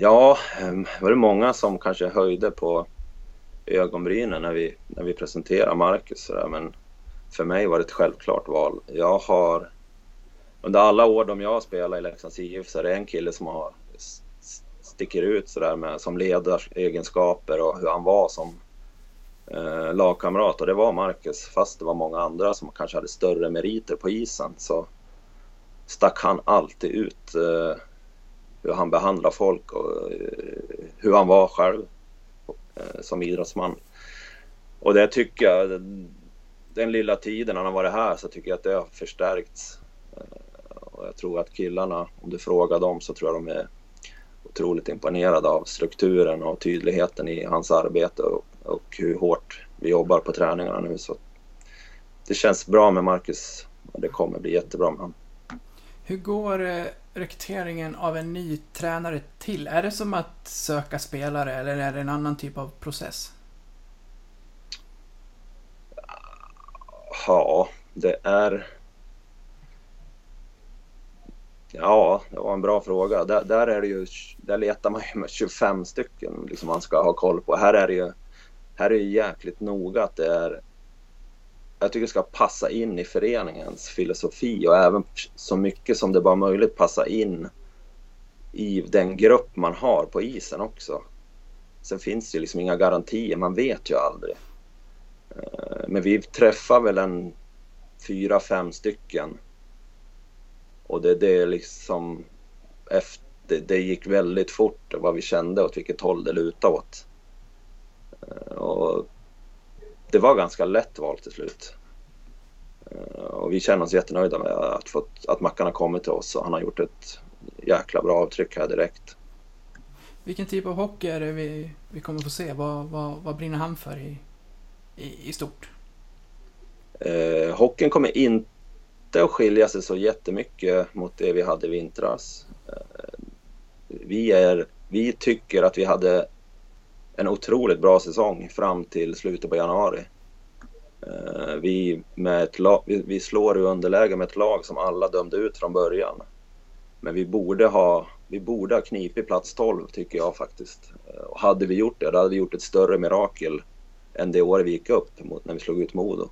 S2: Ja, ehm, var det många som kanske höjde på ögonbrynen när vi, när vi presenterade Marcus. Men för mig var det ett självklart val. Jag har under alla år de jag har spelat i Leksands IF så är det en kille som har sticker ut sådär med som ledaregenskaper och hur han var som eh, lagkamrat och det var Marcus. Fast det var många andra som kanske hade större meriter på isen så stack han alltid ut eh, hur han behandlade folk och eh, hur han var själv eh, som idrottsman. Och det tycker jag, den lilla tiden han har varit här så tycker jag att det har förstärkts. Eh, och jag tror att killarna, om du frågar dem så tror jag de är otroligt imponerade av strukturen och tydligheten i hans arbete och, och hur hårt vi jobbar på träningarna nu. Så det känns bra med Marcus och det kommer bli jättebra med honom.
S1: Hur går eh, rekryteringen av en ny tränare till? Är det som att söka spelare eller är det en annan typ av process?
S2: Ja, det är... Ja, det var en bra fråga. Där, där, är det ju, där letar man ju med 25 stycken liksom man ska ha koll på. Här är det ju, här är det jäkligt noga att det är jag tycker det ska passa in i föreningens filosofi och även så mycket som det bara är möjligt passa in i den grupp man har på isen också. Sen finns det ju liksom inga garantier, man vet ju aldrig. Eh, men vi träffar väl en fyra, fem stycken. Och det, det liksom efter, det gick väldigt fort vad vi kände åt vilket håll det lutade åt. Eh, och det var ganska lätt val till slut. Eh, och vi känner oss jättenöjda med att, fått, att Mackan har kommit till oss och han har gjort ett jäkla bra avtryck här direkt.
S1: Vilken typ av hockey är det vi, vi kommer få se? Vad, vad, vad brinner han för i, i, i stort?
S2: Eh, hockeyn kommer inte inte att skilja sig så jättemycket mot det vi hade i vintras. Eh, vi, är, vi tycker att vi hade en otroligt bra säsong fram till slutet på januari. Eh, vi, med ett lag, vi, slår i underläge med ett lag som alla dömde ut från början. Men vi borde ha, vi borde ha knipit plats 12 tycker jag faktiskt. Eh, och hade vi gjort det, då hade vi gjort ett större mirakel än det året vi gick upp mot när vi slog ut Modo.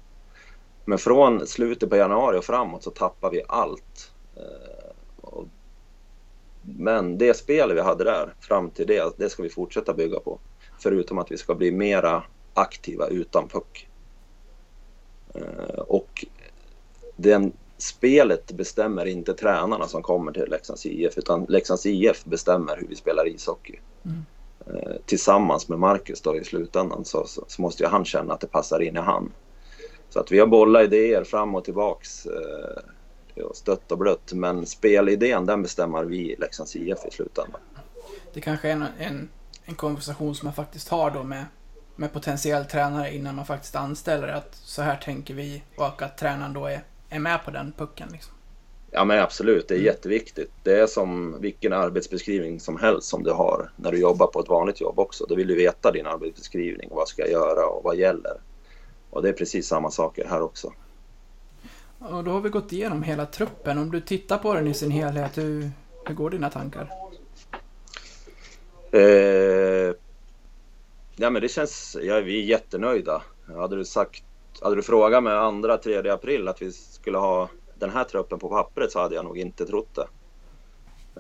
S2: Men från slutet på januari och framåt så tappar vi allt. Eh, men det spel vi hade där fram till det, det ska vi fortsätta bygga på. Förutom att vi ska bli mera aktiva utan puck. Eh, och den spelet bestämmer inte tränarna som kommer till Leksands IF utan Leksands IF bestämmer hur vi spelar ishockey. Mm. Eh, tillsammans med Marcus då i slutändan så, så, så, måste ju han känna att det passar in i han. Så att vi har bollat idéer fram och tillbaks eh, stött och blött men spelidén den bestämmer vi i Leksands IF i slutändan.
S1: Det kanske är en, en en konversation som man faktiskt har då med, med potentiell tränare innan man faktiskt anställer att så här tänker vi och att tränaren då är, är med på den pucken. Liksom.
S2: Ja men absolut, det är mm. jätteviktigt. Det är som vilken arbetsbeskrivning som helst som du har när du jobbar på ett vanligt jobb också. Då vill du veta din arbetsbeskrivning och vad ska jag göra och vad gäller. Och det är precis samma saker här också.
S1: Och då har vi gått igenom hela truppen. Om du tittar på den i sin helhet, hur, hur går dina tankar?
S2: Eh, ja, men det känns, ja, vi är jättenöjda. Hade du, sagt, hade du frågat mig andra, tredje april att vi skulle ha den här truppen på pappret så hade jag nog inte trott det.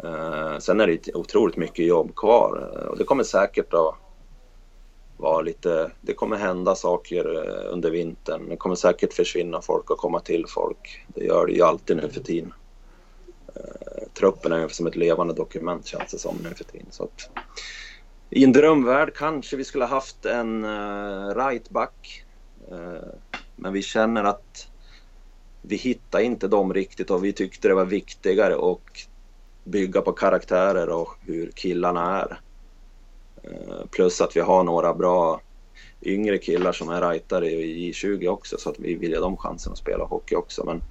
S2: Eh, sen är det otroligt mycket jobb kvar eh, och det kommer säkert att vara lite, det kommer hända saker eh, under vintern. Det kommer säkert försvinna folk och komma till folk. Det gör det ju alltid nu för tiden. Eh, truppen är som ett levande dokument känns det som nu för tiden. Så att, I en drömvärld kanske vi skulle haft en right rightback. Eh, men vi känner att vi hittar inte dem riktigt och vi tyckte det var viktigare att bygga på karaktärer och hur killarna är. Uh, plus att vi har några bra yngre killar som är rightare i J20 också så att vi vill ge dem chansen att spela hockey också. Men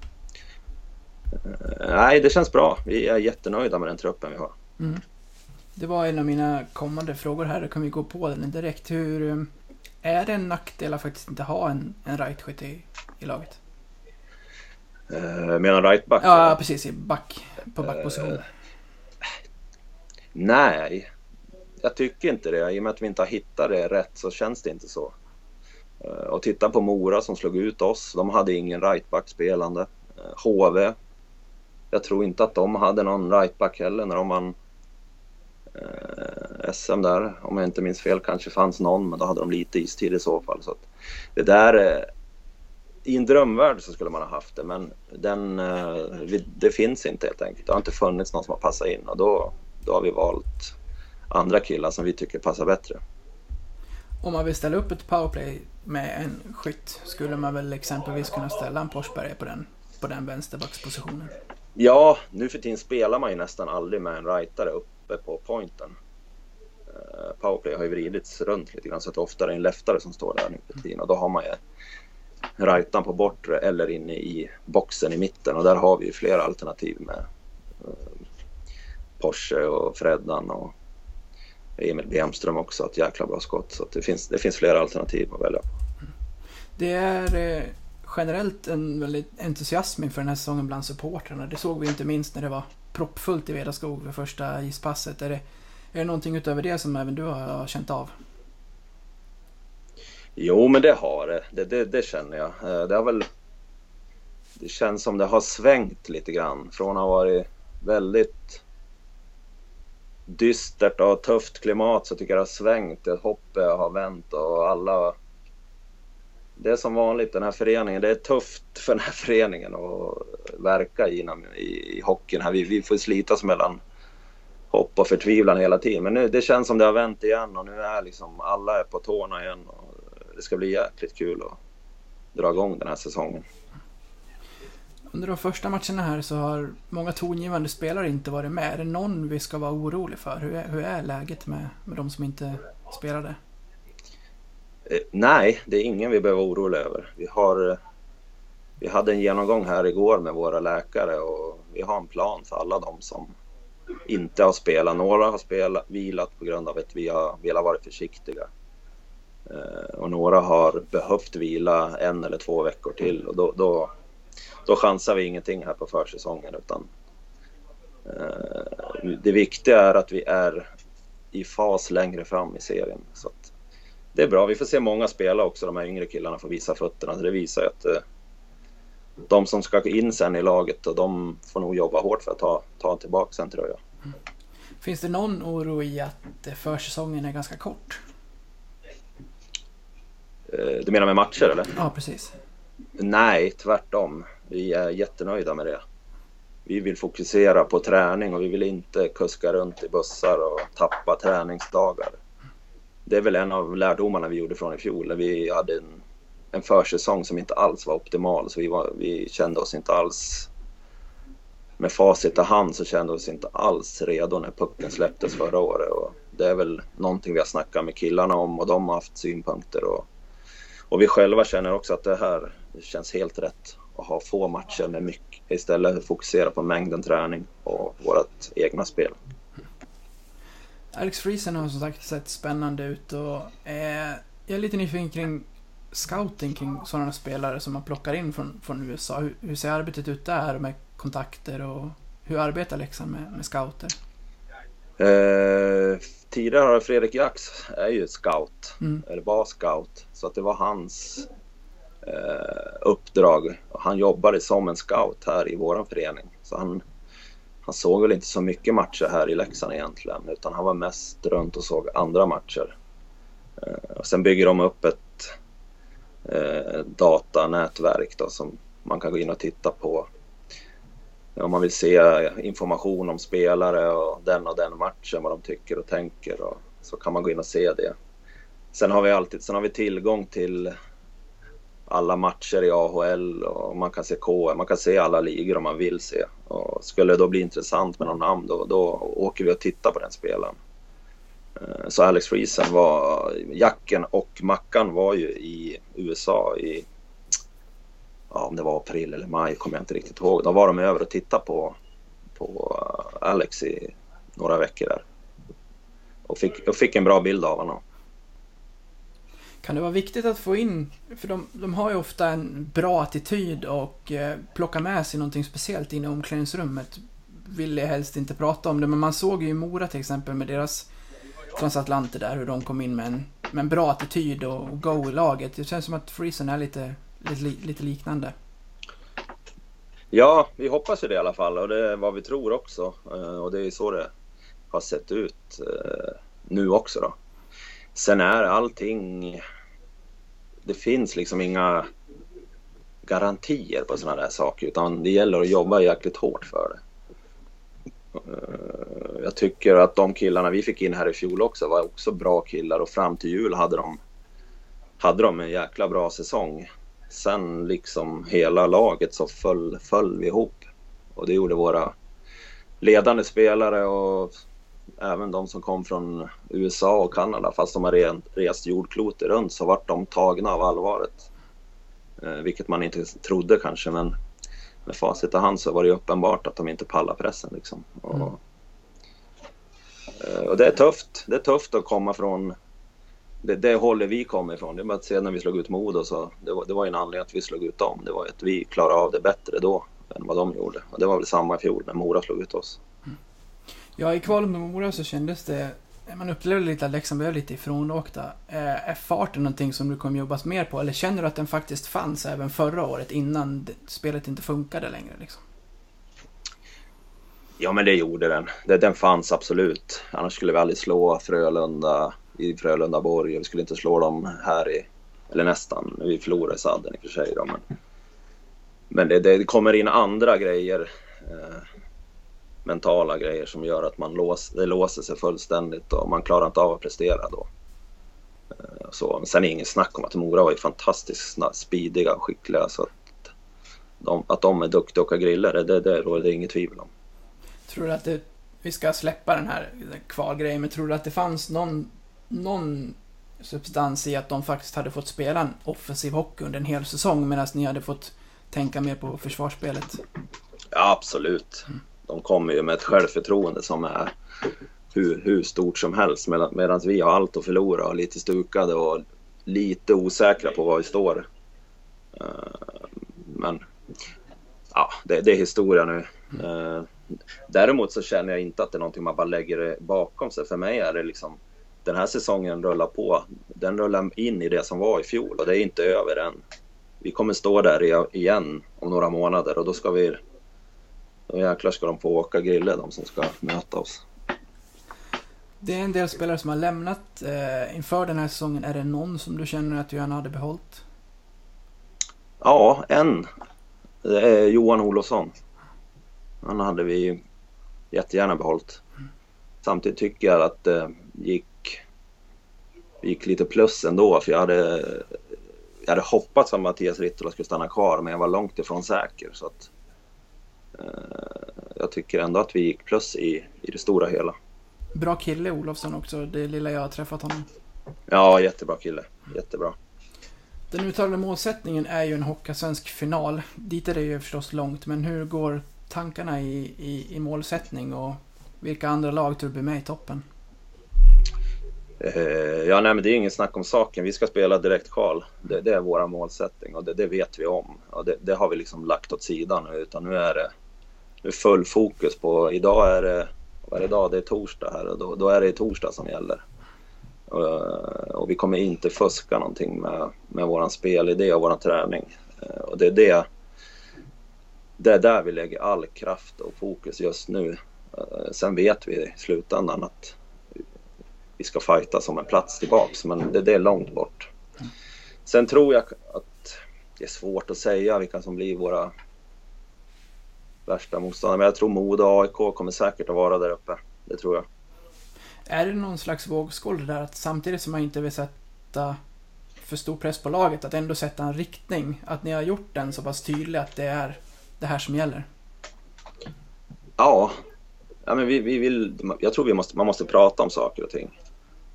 S2: Eh, nej, det känns bra. Vi är jättenöjda med den truppen vi har. Mm.
S1: Det var en av mina kommande frågor här, då kan vi gå på den direkt. Hur, Är det en nackdel att faktiskt inte ha en, en right-skytt i, i laget?
S2: Eh, menar rightback?
S1: Ja, precis. I back, på backposition.
S2: Eh, nej, jag tycker inte det. I och med att vi inte har hittat det rätt så känns det inte så. Eh, och titta på Mora som slog ut oss. De hade ingen rightback spelande. Eh, HV. Jag tror inte att de hade någon rightback heller när de vann eh, SM där. Om jag inte minns fel kanske fanns någon, men då hade de lite istid i så fall. Så det där, I en drömvärld så skulle man ha haft det, men den, det finns inte helt enkelt. Det har inte funnits någon som har passat in och då, då har vi valt andra killar som vi tycker passar bättre.
S1: Om man vill ställa upp ett powerplay med en skytt skulle man väl exempelvis kunna ställa en Forsberg på den, på den vänsterbackspositionen?
S2: Ja, nu för tiden spelar man ju nästan aldrig med en rightare uppe på pointen. Uh, powerplay har ju vridits runt lite grann så att det ofta är en leftare som står där nu för tiden och då har man ju rightan på bortre eller inne i boxen i mitten och där har vi ju flera alternativ med uh, Porsche och Freddan och Emil Bemström också, ett jäkla bra skott. Så det, finns, det finns flera alternativ att välja på.
S1: Det är eh, generellt en väldigt entusiasm inför den här säsongen bland supportrarna. Det såg vi inte minst när det var proppfullt i Vedaskog för första ispasset. Är det, är det någonting utöver det som även du har känt av?
S2: Jo, men det har det. Det, det, det känner jag. Eh, det har väl... Det känns som det har svängt lite grann. Från att ha varit väldigt dystert och tufft klimat så tycker jag det har svängt. Hoppet har vänt och alla... Det är som vanligt den här föreningen. Det är tufft för den här föreningen att verka inom, i, i hockeyn. Här. Vi, vi får slitas mellan hopp och förtvivlan hela tiden. Men nu, det känns som det har vänt igen och nu är liksom alla är på tårna igen. Och det ska bli jäkligt kul att dra igång den här säsongen.
S1: Under de första matcherna här så har många tongivande spelare inte varit med. Är det någon vi ska vara orolig för? Hur är, hur är läget med, med de som inte spelade?
S2: Eh, nej, det är ingen vi behöver vara oroliga över. Vi, har, eh, vi hade en genomgång här igår med våra läkare och vi har en plan för alla de som inte har spelat. Några har spelat, vilat på grund av att vi har velat vara försiktiga. Eh, och några har behövt vila en eller två veckor till och då, då då chansar vi ingenting här på försäsongen. Utan, eh, det viktiga är att vi är i fas längre fram i serien. Så det är bra. Vi får se många spela också. De här yngre killarna får visa fötterna. Så det visar ju att eh, de som ska in sen i laget, och de får nog jobba hårt för att ta, ta tillbaka sen tror jag. Mm.
S1: Finns det någon oro i att försäsongen är ganska kort?
S2: Eh, du menar med matcher eller?
S1: Ja, precis.
S2: Nej, tvärtom. Vi är jättenöjda med det. Vi vill fokusera på träning och vi vill inte kuska runt i bussar och tappa träningsdagar. Det är väl en av lärdomarna vi gjorde från i fjol när vi hade en, en försäsong som inte alls var optimal. Så vi, var, vi kände oss inte alls... Med facit i hand så kände vi oss inte alls redo när pucken släpptes förra året. Och det är väl någonting vi har snackat med killarna om och de har haft synpunkter. Och, och vi själva känner också att det här känns helt rätt och ha få matcher med mycket. Istället fokusera på mängden träning och vårt egna spel.
S1: Alex Friesen har som sagt sett spännande ut och eh, jag är lite nyfiken kring scouting kring sådana spelare som man plockar in från, från USA. Hur, hur ser arbetet ut där med kontakter och hur arbetar Leksand med, med scouter?
S2: Eh, tidigare har Fredrik Jax är ju scout, mm. eller var scout, så att det var hans Eh, uppdrag. Han jobbade som en scout här i våran förening. Så han, han såg väl inte så mycket matcher här i Leksand egentligen utan han var mest runt och såg andra matcher. Eh, och sen bygger de upp ett eh, datanätverk då, som man kan gå in och titta på. Om man vill se information om spelare och den och den matchen, vad de tycker och tänker och så kan man gå in och se det. Sen har vi alltid sen har vi tillgång till alla matcher i AHL och man kan se KM, man kan se alla ligor om man vill se. Och skulle det då bli intressant med någon namn då, då åker vi och tittar på den spelaren. Eh, så Alex Friesen var, Jacken och Mackan var ju i USA i, ja, om det var april eller maj kommer jag inte riktigt ihåg. Då var de över och tittade på, på eh, Alex i några veckor där. Och fick, och fick en bra bild av honom.
S1: Kan det vara viktigt att få in, för de, de har ju ofta en bra attityd och eh, plockar med sig någonting speciellt in i omklädningsrummet. Vill jag helst inte prata om det, men man såg ju i Mora till exempel med deras transatlanter där, hur de kom in med en, med en bra attityd och, och go i laget. Det känns som att Friesen är lite, lite, lite liknande.
S2: Ja, vi hoppas ju det i alla fall och det är vad vi tror också. Eh, och det är så det har sett ut eh, nu också då. Sen är allting... Det finns liksom inga garantier på sådana där saker utan det gäller att jobba jäkligt hårt för det. Eh, jag tycker att de killarna vi fick in här i fjol också var också bra killar och fram till jul hade de, hade de en jäkla bra säsong. Sen liksom hela laget så föll, föll vi ihop och det gjorde våra ledande spelare och även de som kom från USA och Kanada, fast de har rest jordklotet runt så vart de tagna av allvaret. Eh, vilket man inte trodde kanske, men med facit i hand så var det uppenbart att de inte pallar pressen. Liksom. Och, mm. Eh, och, det är tufft. Det är tufft att komma från det, det hållet vi kommer ifrån. Det är bara att se när vi slog ut Modo så det var, det var en anledning att vi slog ut dem. Det var att vi klarade av det bättre då än vad de gjorde. Och det var väl samma i fjol när Mora slog ut oss.
S1: Ja, i kvalet med Mora så kändes det... Man upplevde lite att Leksand blev lite ifrånåkta. Eh, är farten någonting som du kommer jobbas mer på? Eller känner du att den faktiskt fanns även förra året innan spelet inte funkade längre? Liksom?
S2: Ja, men det gjorde den. Den fanns absolut. Annars skulle vi aldrig slå Frölunda i Frölundaborg. Vi skulle inte slå dem här i... Eller nästan. Vi förlorade sadden i och för sig. Då, men men det, det kommer in andra grejer. Eh, Mentala grejer som gör att man lås, det låser sig fullständigt och man klarar inte av att prestera då. Eh, så, men sen är det ingen snack om att Mora var ju fantastiskt speediga och skickliga. Så att de, att de är duktiga och åka griller, det, det, det det inget tvivel om.
S1: Tror du att det, vi ska släppa den här kvalgrejen, men tror du att det fanns någon, någon substans i att de faktiskt hade fått spela en offensiv hockey under en hel säsong medan ni hade fått tänka mer på försvarsspelet?
S2: Ja, absolut. Mm de kommer ju med ett självförtroende som är hur, hur stort som helst medan vi har allt att förlora och lite stukade och lite osäkra på var vi står. Eh, men ja, det, det är historia nu. Eh, däremot så känner jag inte att det är någonting man bara lägger bakom sig. För mig är det liksom den här säsongen rullar på. Den rullar in i det som var i fjol och det är inte över än. Vi kommer stå där igen om några månader och då ska vi då jäklar ska de få åka grille de som ska möta oss.
S1: Det är en del spelare som har lämnat eh, inför den här säsongen. Är det någon som du känner att du gärna hade behållit?
S2: Ja, en. Det är Johan Olofsson. Han hade vi jättegärna behållit. Samtidigt tycker jag att det gick, gick lite plus ändå för jag hade, jag hade hoppats att Mattias Rittola skulle stanna kvar men jag var långt ifrån säker. Så att, Eh, jag tycker ändå att vi gick plus i, i det stora hela.
S1: Bra kille Olofsson också, det lilla jag har träffat honom.
S2: Ja, jättebra kille. Jättebra.
S1: Den uttalade målsättningen är ju en Hockeysvensk final. Dit är det ju förstås långt, men hur går tankarna i, i, i målsättning och vilka andra lag tror du blir med i toppen?
S2: Eh, ja, nej, men det är inget snack om saken. Vi ska spela direkt kval. Det, det, är vår målsättning och det, det, vet vi om. Och det, det, har vi liksom lagt åt sidan nu, utan nu är det full fokus på, idag är det, vad är det idag? Det är torsdag här och då, då är det torsdag som gäller. Och, och, vi kommer inte fuska någonting med, med våran spelidé och våran träning. Eh, och det är det, det är där vi lägger all kraft och fokus just nu. Eh, sen vet vi i slutändan att vi ska fighta som en plats tillbaks, men det, det är långt bort. Sen tror jag att det är svårt att säga vilka som blir våra värsta motståndare. Men jag tror Modo och AIK kommer säkert att vara där uppe. Det tror jag.
S1: Är det någon slags vågskål det där att samtidigt som man inte vill sätta för stor press på laget, att ändå sätta en riktning? Att ni har gjort den så pass tydlig att det är det här som gäller?
S2: Ja, ja men vi, vi vill, jag tror vi måste, man måste prata om saker och ting.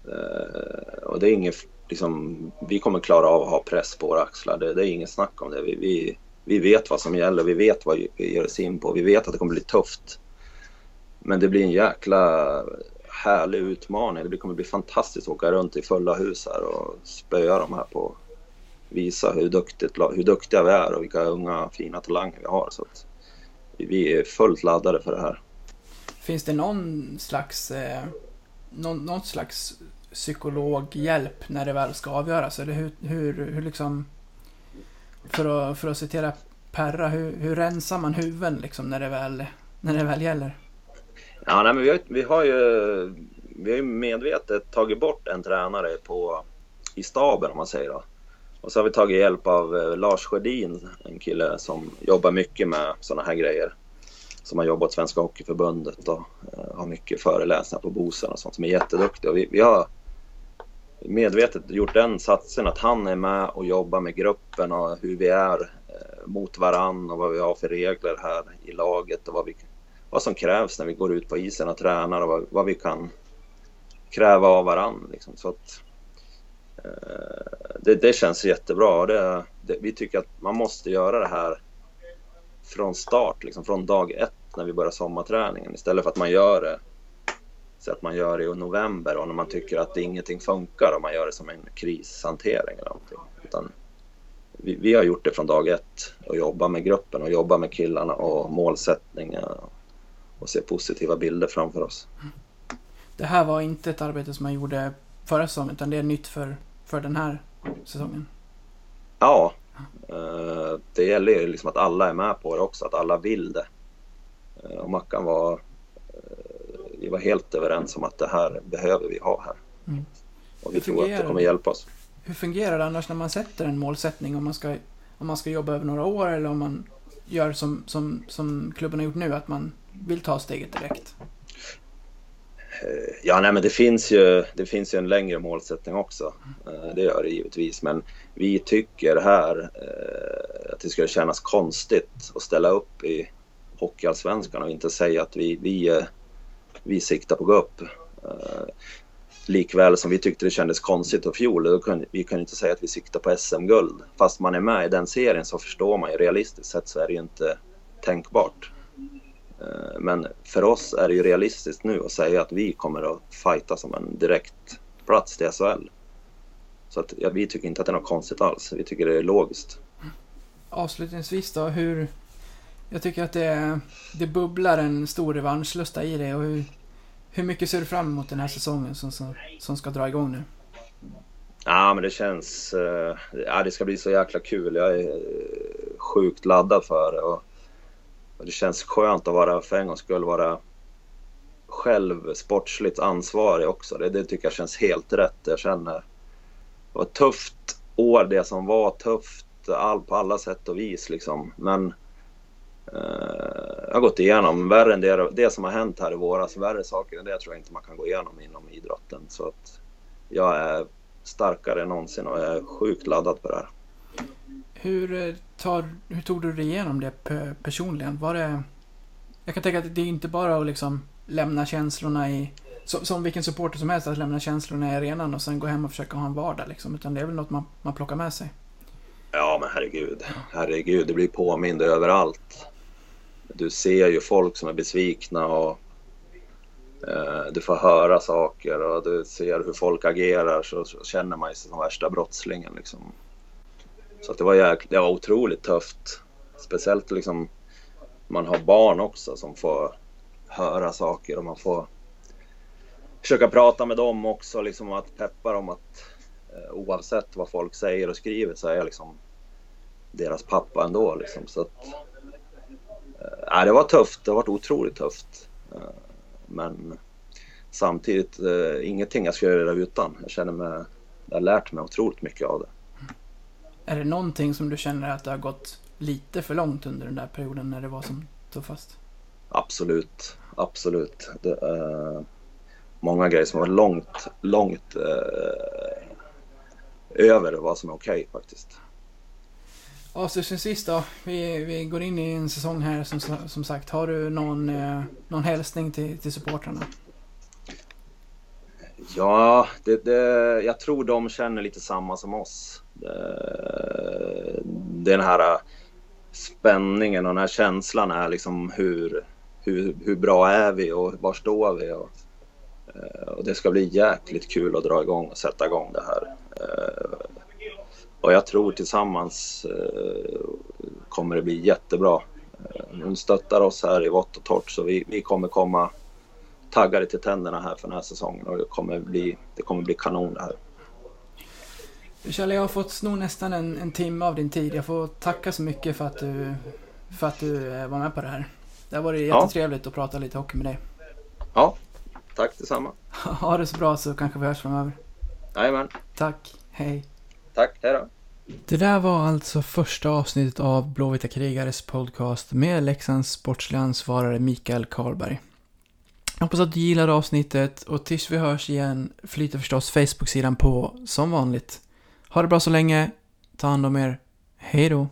S2: Uh, och det är inget, liksom, vi kommer klara av att ha press på våra axlar. Det, det är inget snack om det. Vi, vi, vi vet vad som gäller, vi vet vad vi ger oss in på, vi vet att det kommer bli tufft. Men det blir en jäkla härlig utmaning. Det kommer bli fantastiskt att åka runt i fulla hus här och spöa de här på visa hur, duktigt, hur duktiga vi är och vilka unga fina talanger vi har. Så att vi är fullt laddade för det här.
S1: Finns det någon slags, eh, någon, någon slags psykologhjälp när det väl ska avgöras? Eller hur, hur, hur liksom, för att, för att citera Perra, hur, hur rensar man huvuden liksom när det väl, när det väl gäller?
S2: Ja, nej, men vi, har, vi har ju vi har ju medvetet tagit bort en tränare på, i staben om man säger då. Och så har vi tagit hjälp av eh, Lars Sjödin, en kille som jobbar mycket med sådana här grejer. Som har jobbat åt Svenska Hockeyförbundet och eh, har mycket föreläsningar på Bosön och sånt som är jätteduktig. Och vi, vi har medvetet gjort den satsen att han är med och jobbar med gruppen och hur vi är eh, mot varann och vad vi har för regler här i laget och vad, vi, vad som krävs när vi går ut på isen och tränar och vad, vad vi kan kräva av varann. Liksom. Så att, eh, det, det, känns jättebra. Det, det, vi tycker att man måste göra det här från start, liksom, från dag ett när vi börjar sommarträningen istället för att man gör det så att man gör det i november och när man tycker att ingenting funkar och man gör det som en krishantering eller någonting. Utan vi, vi har gjort det från dag ett och jobba med gruppen och jobba med killarna och målsättningar och se positiva bilder framför oss.
S1: Det här var inte ett arbete som man gjorde förra säsongen utan det är nytt för, för den här säsongen?
S2: Ja, eh, det gäller ju liksom att alla är med på det också, att alla vill det. Eh, och Mackan var, vi var helt överens om att det här behöver vi ha här. Mm. Och vi tror att det kommer hjälpa oss.
S1: Hur fungerar det annars när man sätter en målsättning? Om man ska, om man ska jobba över några år eller om man gör som, som, som klubben har gjort nu, att man vill ta steget direkt?
S2: Ja, nej, men det finns, ju, det finns ju en längre målsättning också. Eh, det gör det givetvis. Men vi tycker här eh, att det skulle kännas konstigt att ställa upp i Hockeyallsvenskan och inte säga att vi, vi, eh, vi siktar på att gå upp. Eh, likväl som vi tyckte det kändes konstigt i fjol. Då kunde, vi kunde inte säga att vi siktar på SM-guld. Fast man är med i den serien så förstår man ju realistiskt sett så är det ju inte tänkbart. Eh, men för oss är det ju realistiskt nu att säga att vi kommer att fighta som en direkt plats till SHL. Så att, ja, vi tycker inte att det är något konstigt alls. Vi tycker det är logiskt.
S1: Avslutningsvis då, hur... Jag tycker att det, det bubblar en stor revanschlusta i det och hur, hur mycket ser du fram emot den här säsongen som, som, som ska dra igång nu?
S2: Ja, men det känns... Uh, ja, det ska bli så jäkla kul. Jag är eh, sjukt laddad för det. Och och det känns skönt att vara, för en gångs skull, vara själv sportsligt ansvarig också. Det, det tycker jag känns helt rätt. Jag känner det var ett tufft år det som var tufft all, på alla sätt och vis liksom. Men jag har gått igenom värre än det, det som har hänt här i våras. Värre saker än det tror jag inte man kan gå igenom inom idrotten. Så att jag är starkare än någonsin och jag är sjukt laddad på det här.
S1: Hur, eh, tar, hur tog du dig igenom det personligen? Var det... Jag kan tänka att det är inte bara att liksom lämna känslorna i... Som, som vilken supporter som helst, att lämna känslorna i arenan och sen gå hem och försöka ha en vardag liksom. Utan det är väl något man, man plockar med sig.
S2: Ja, men herregud. Herregud, det blir påmind överallt. Du ser ju folk som är besvikna och eh, du får höra saker och du ser hur folk agerar så, så känner man sig som värsta brottslingen liksom. Så att det, var jäk, det var otroligt tufft. Speciellt liksom man har barn också som får höra saker och man får försöka prata med dem också, liksom att peppa dem att eh, oavsett vad folk säger och skriver så är jag liksom deras pappa ändå. Liksom. Så att, eh, det var tufft, det har varit otroligt tufft. Eh, men samtidigt eh, ingenting jag skulle göra utan. Jag känner mig, jag har lärt mig otroligt mycket av det.
S1: Är det någonting som du känner att det har gått lite för långt under den där perioden när det var som tuffast?
S2: Absolut, absolut. Det är många grejer som var långt, långt eh, över vad som är okej okay, faktiskt.
S1: Avslutningsvis då, vi, vi går in i en säsong här som, som sagt. Har du någon, eh, någon hälsning till, till supportrarna?
S2: Ja, det, det, jag tror de känner lite samma som oss. Eh, det, den här eh, spänningen och den här känslan är liksom hur, hur, hur bra är vi och var står vi? Och eh, och det ska bli jäkligt kul att dra igång och sätta igång det här. Eh, och jag tror tillsammans eh, kommer det bli jättebra. Hon stöttar oss här i vått och torrt så vi, vi kommer komma taggade till tänderna här för den här säsongen och det kommer bli, det kommer bli kanon det här.
S1: Kjell, jag har fått sno nästan en, en timme av din tid. Jag får tacka så mycket för att du, för att du var med på det här. Det har varit jättetrevligt ja. att prata lite hockey med dig.
S2: Ja, tack detsamma.
S1: Ha det så bra så kanske vi hörs framöver.
S2: Jajamän.
S1: Tack, hej.
S2: Tack, hej då.
S1: Det där var alltså första avsnittet av Blåvita krigares podcast med Leksands sportsliga ansvarare Mikael Karlberg. Jag hoppas att du gillade avsnittet och tills vi hörs igen flyter förstås Facebook-sidan på som vanligt. Ha det bra så länge, ta hand om er, hejdå!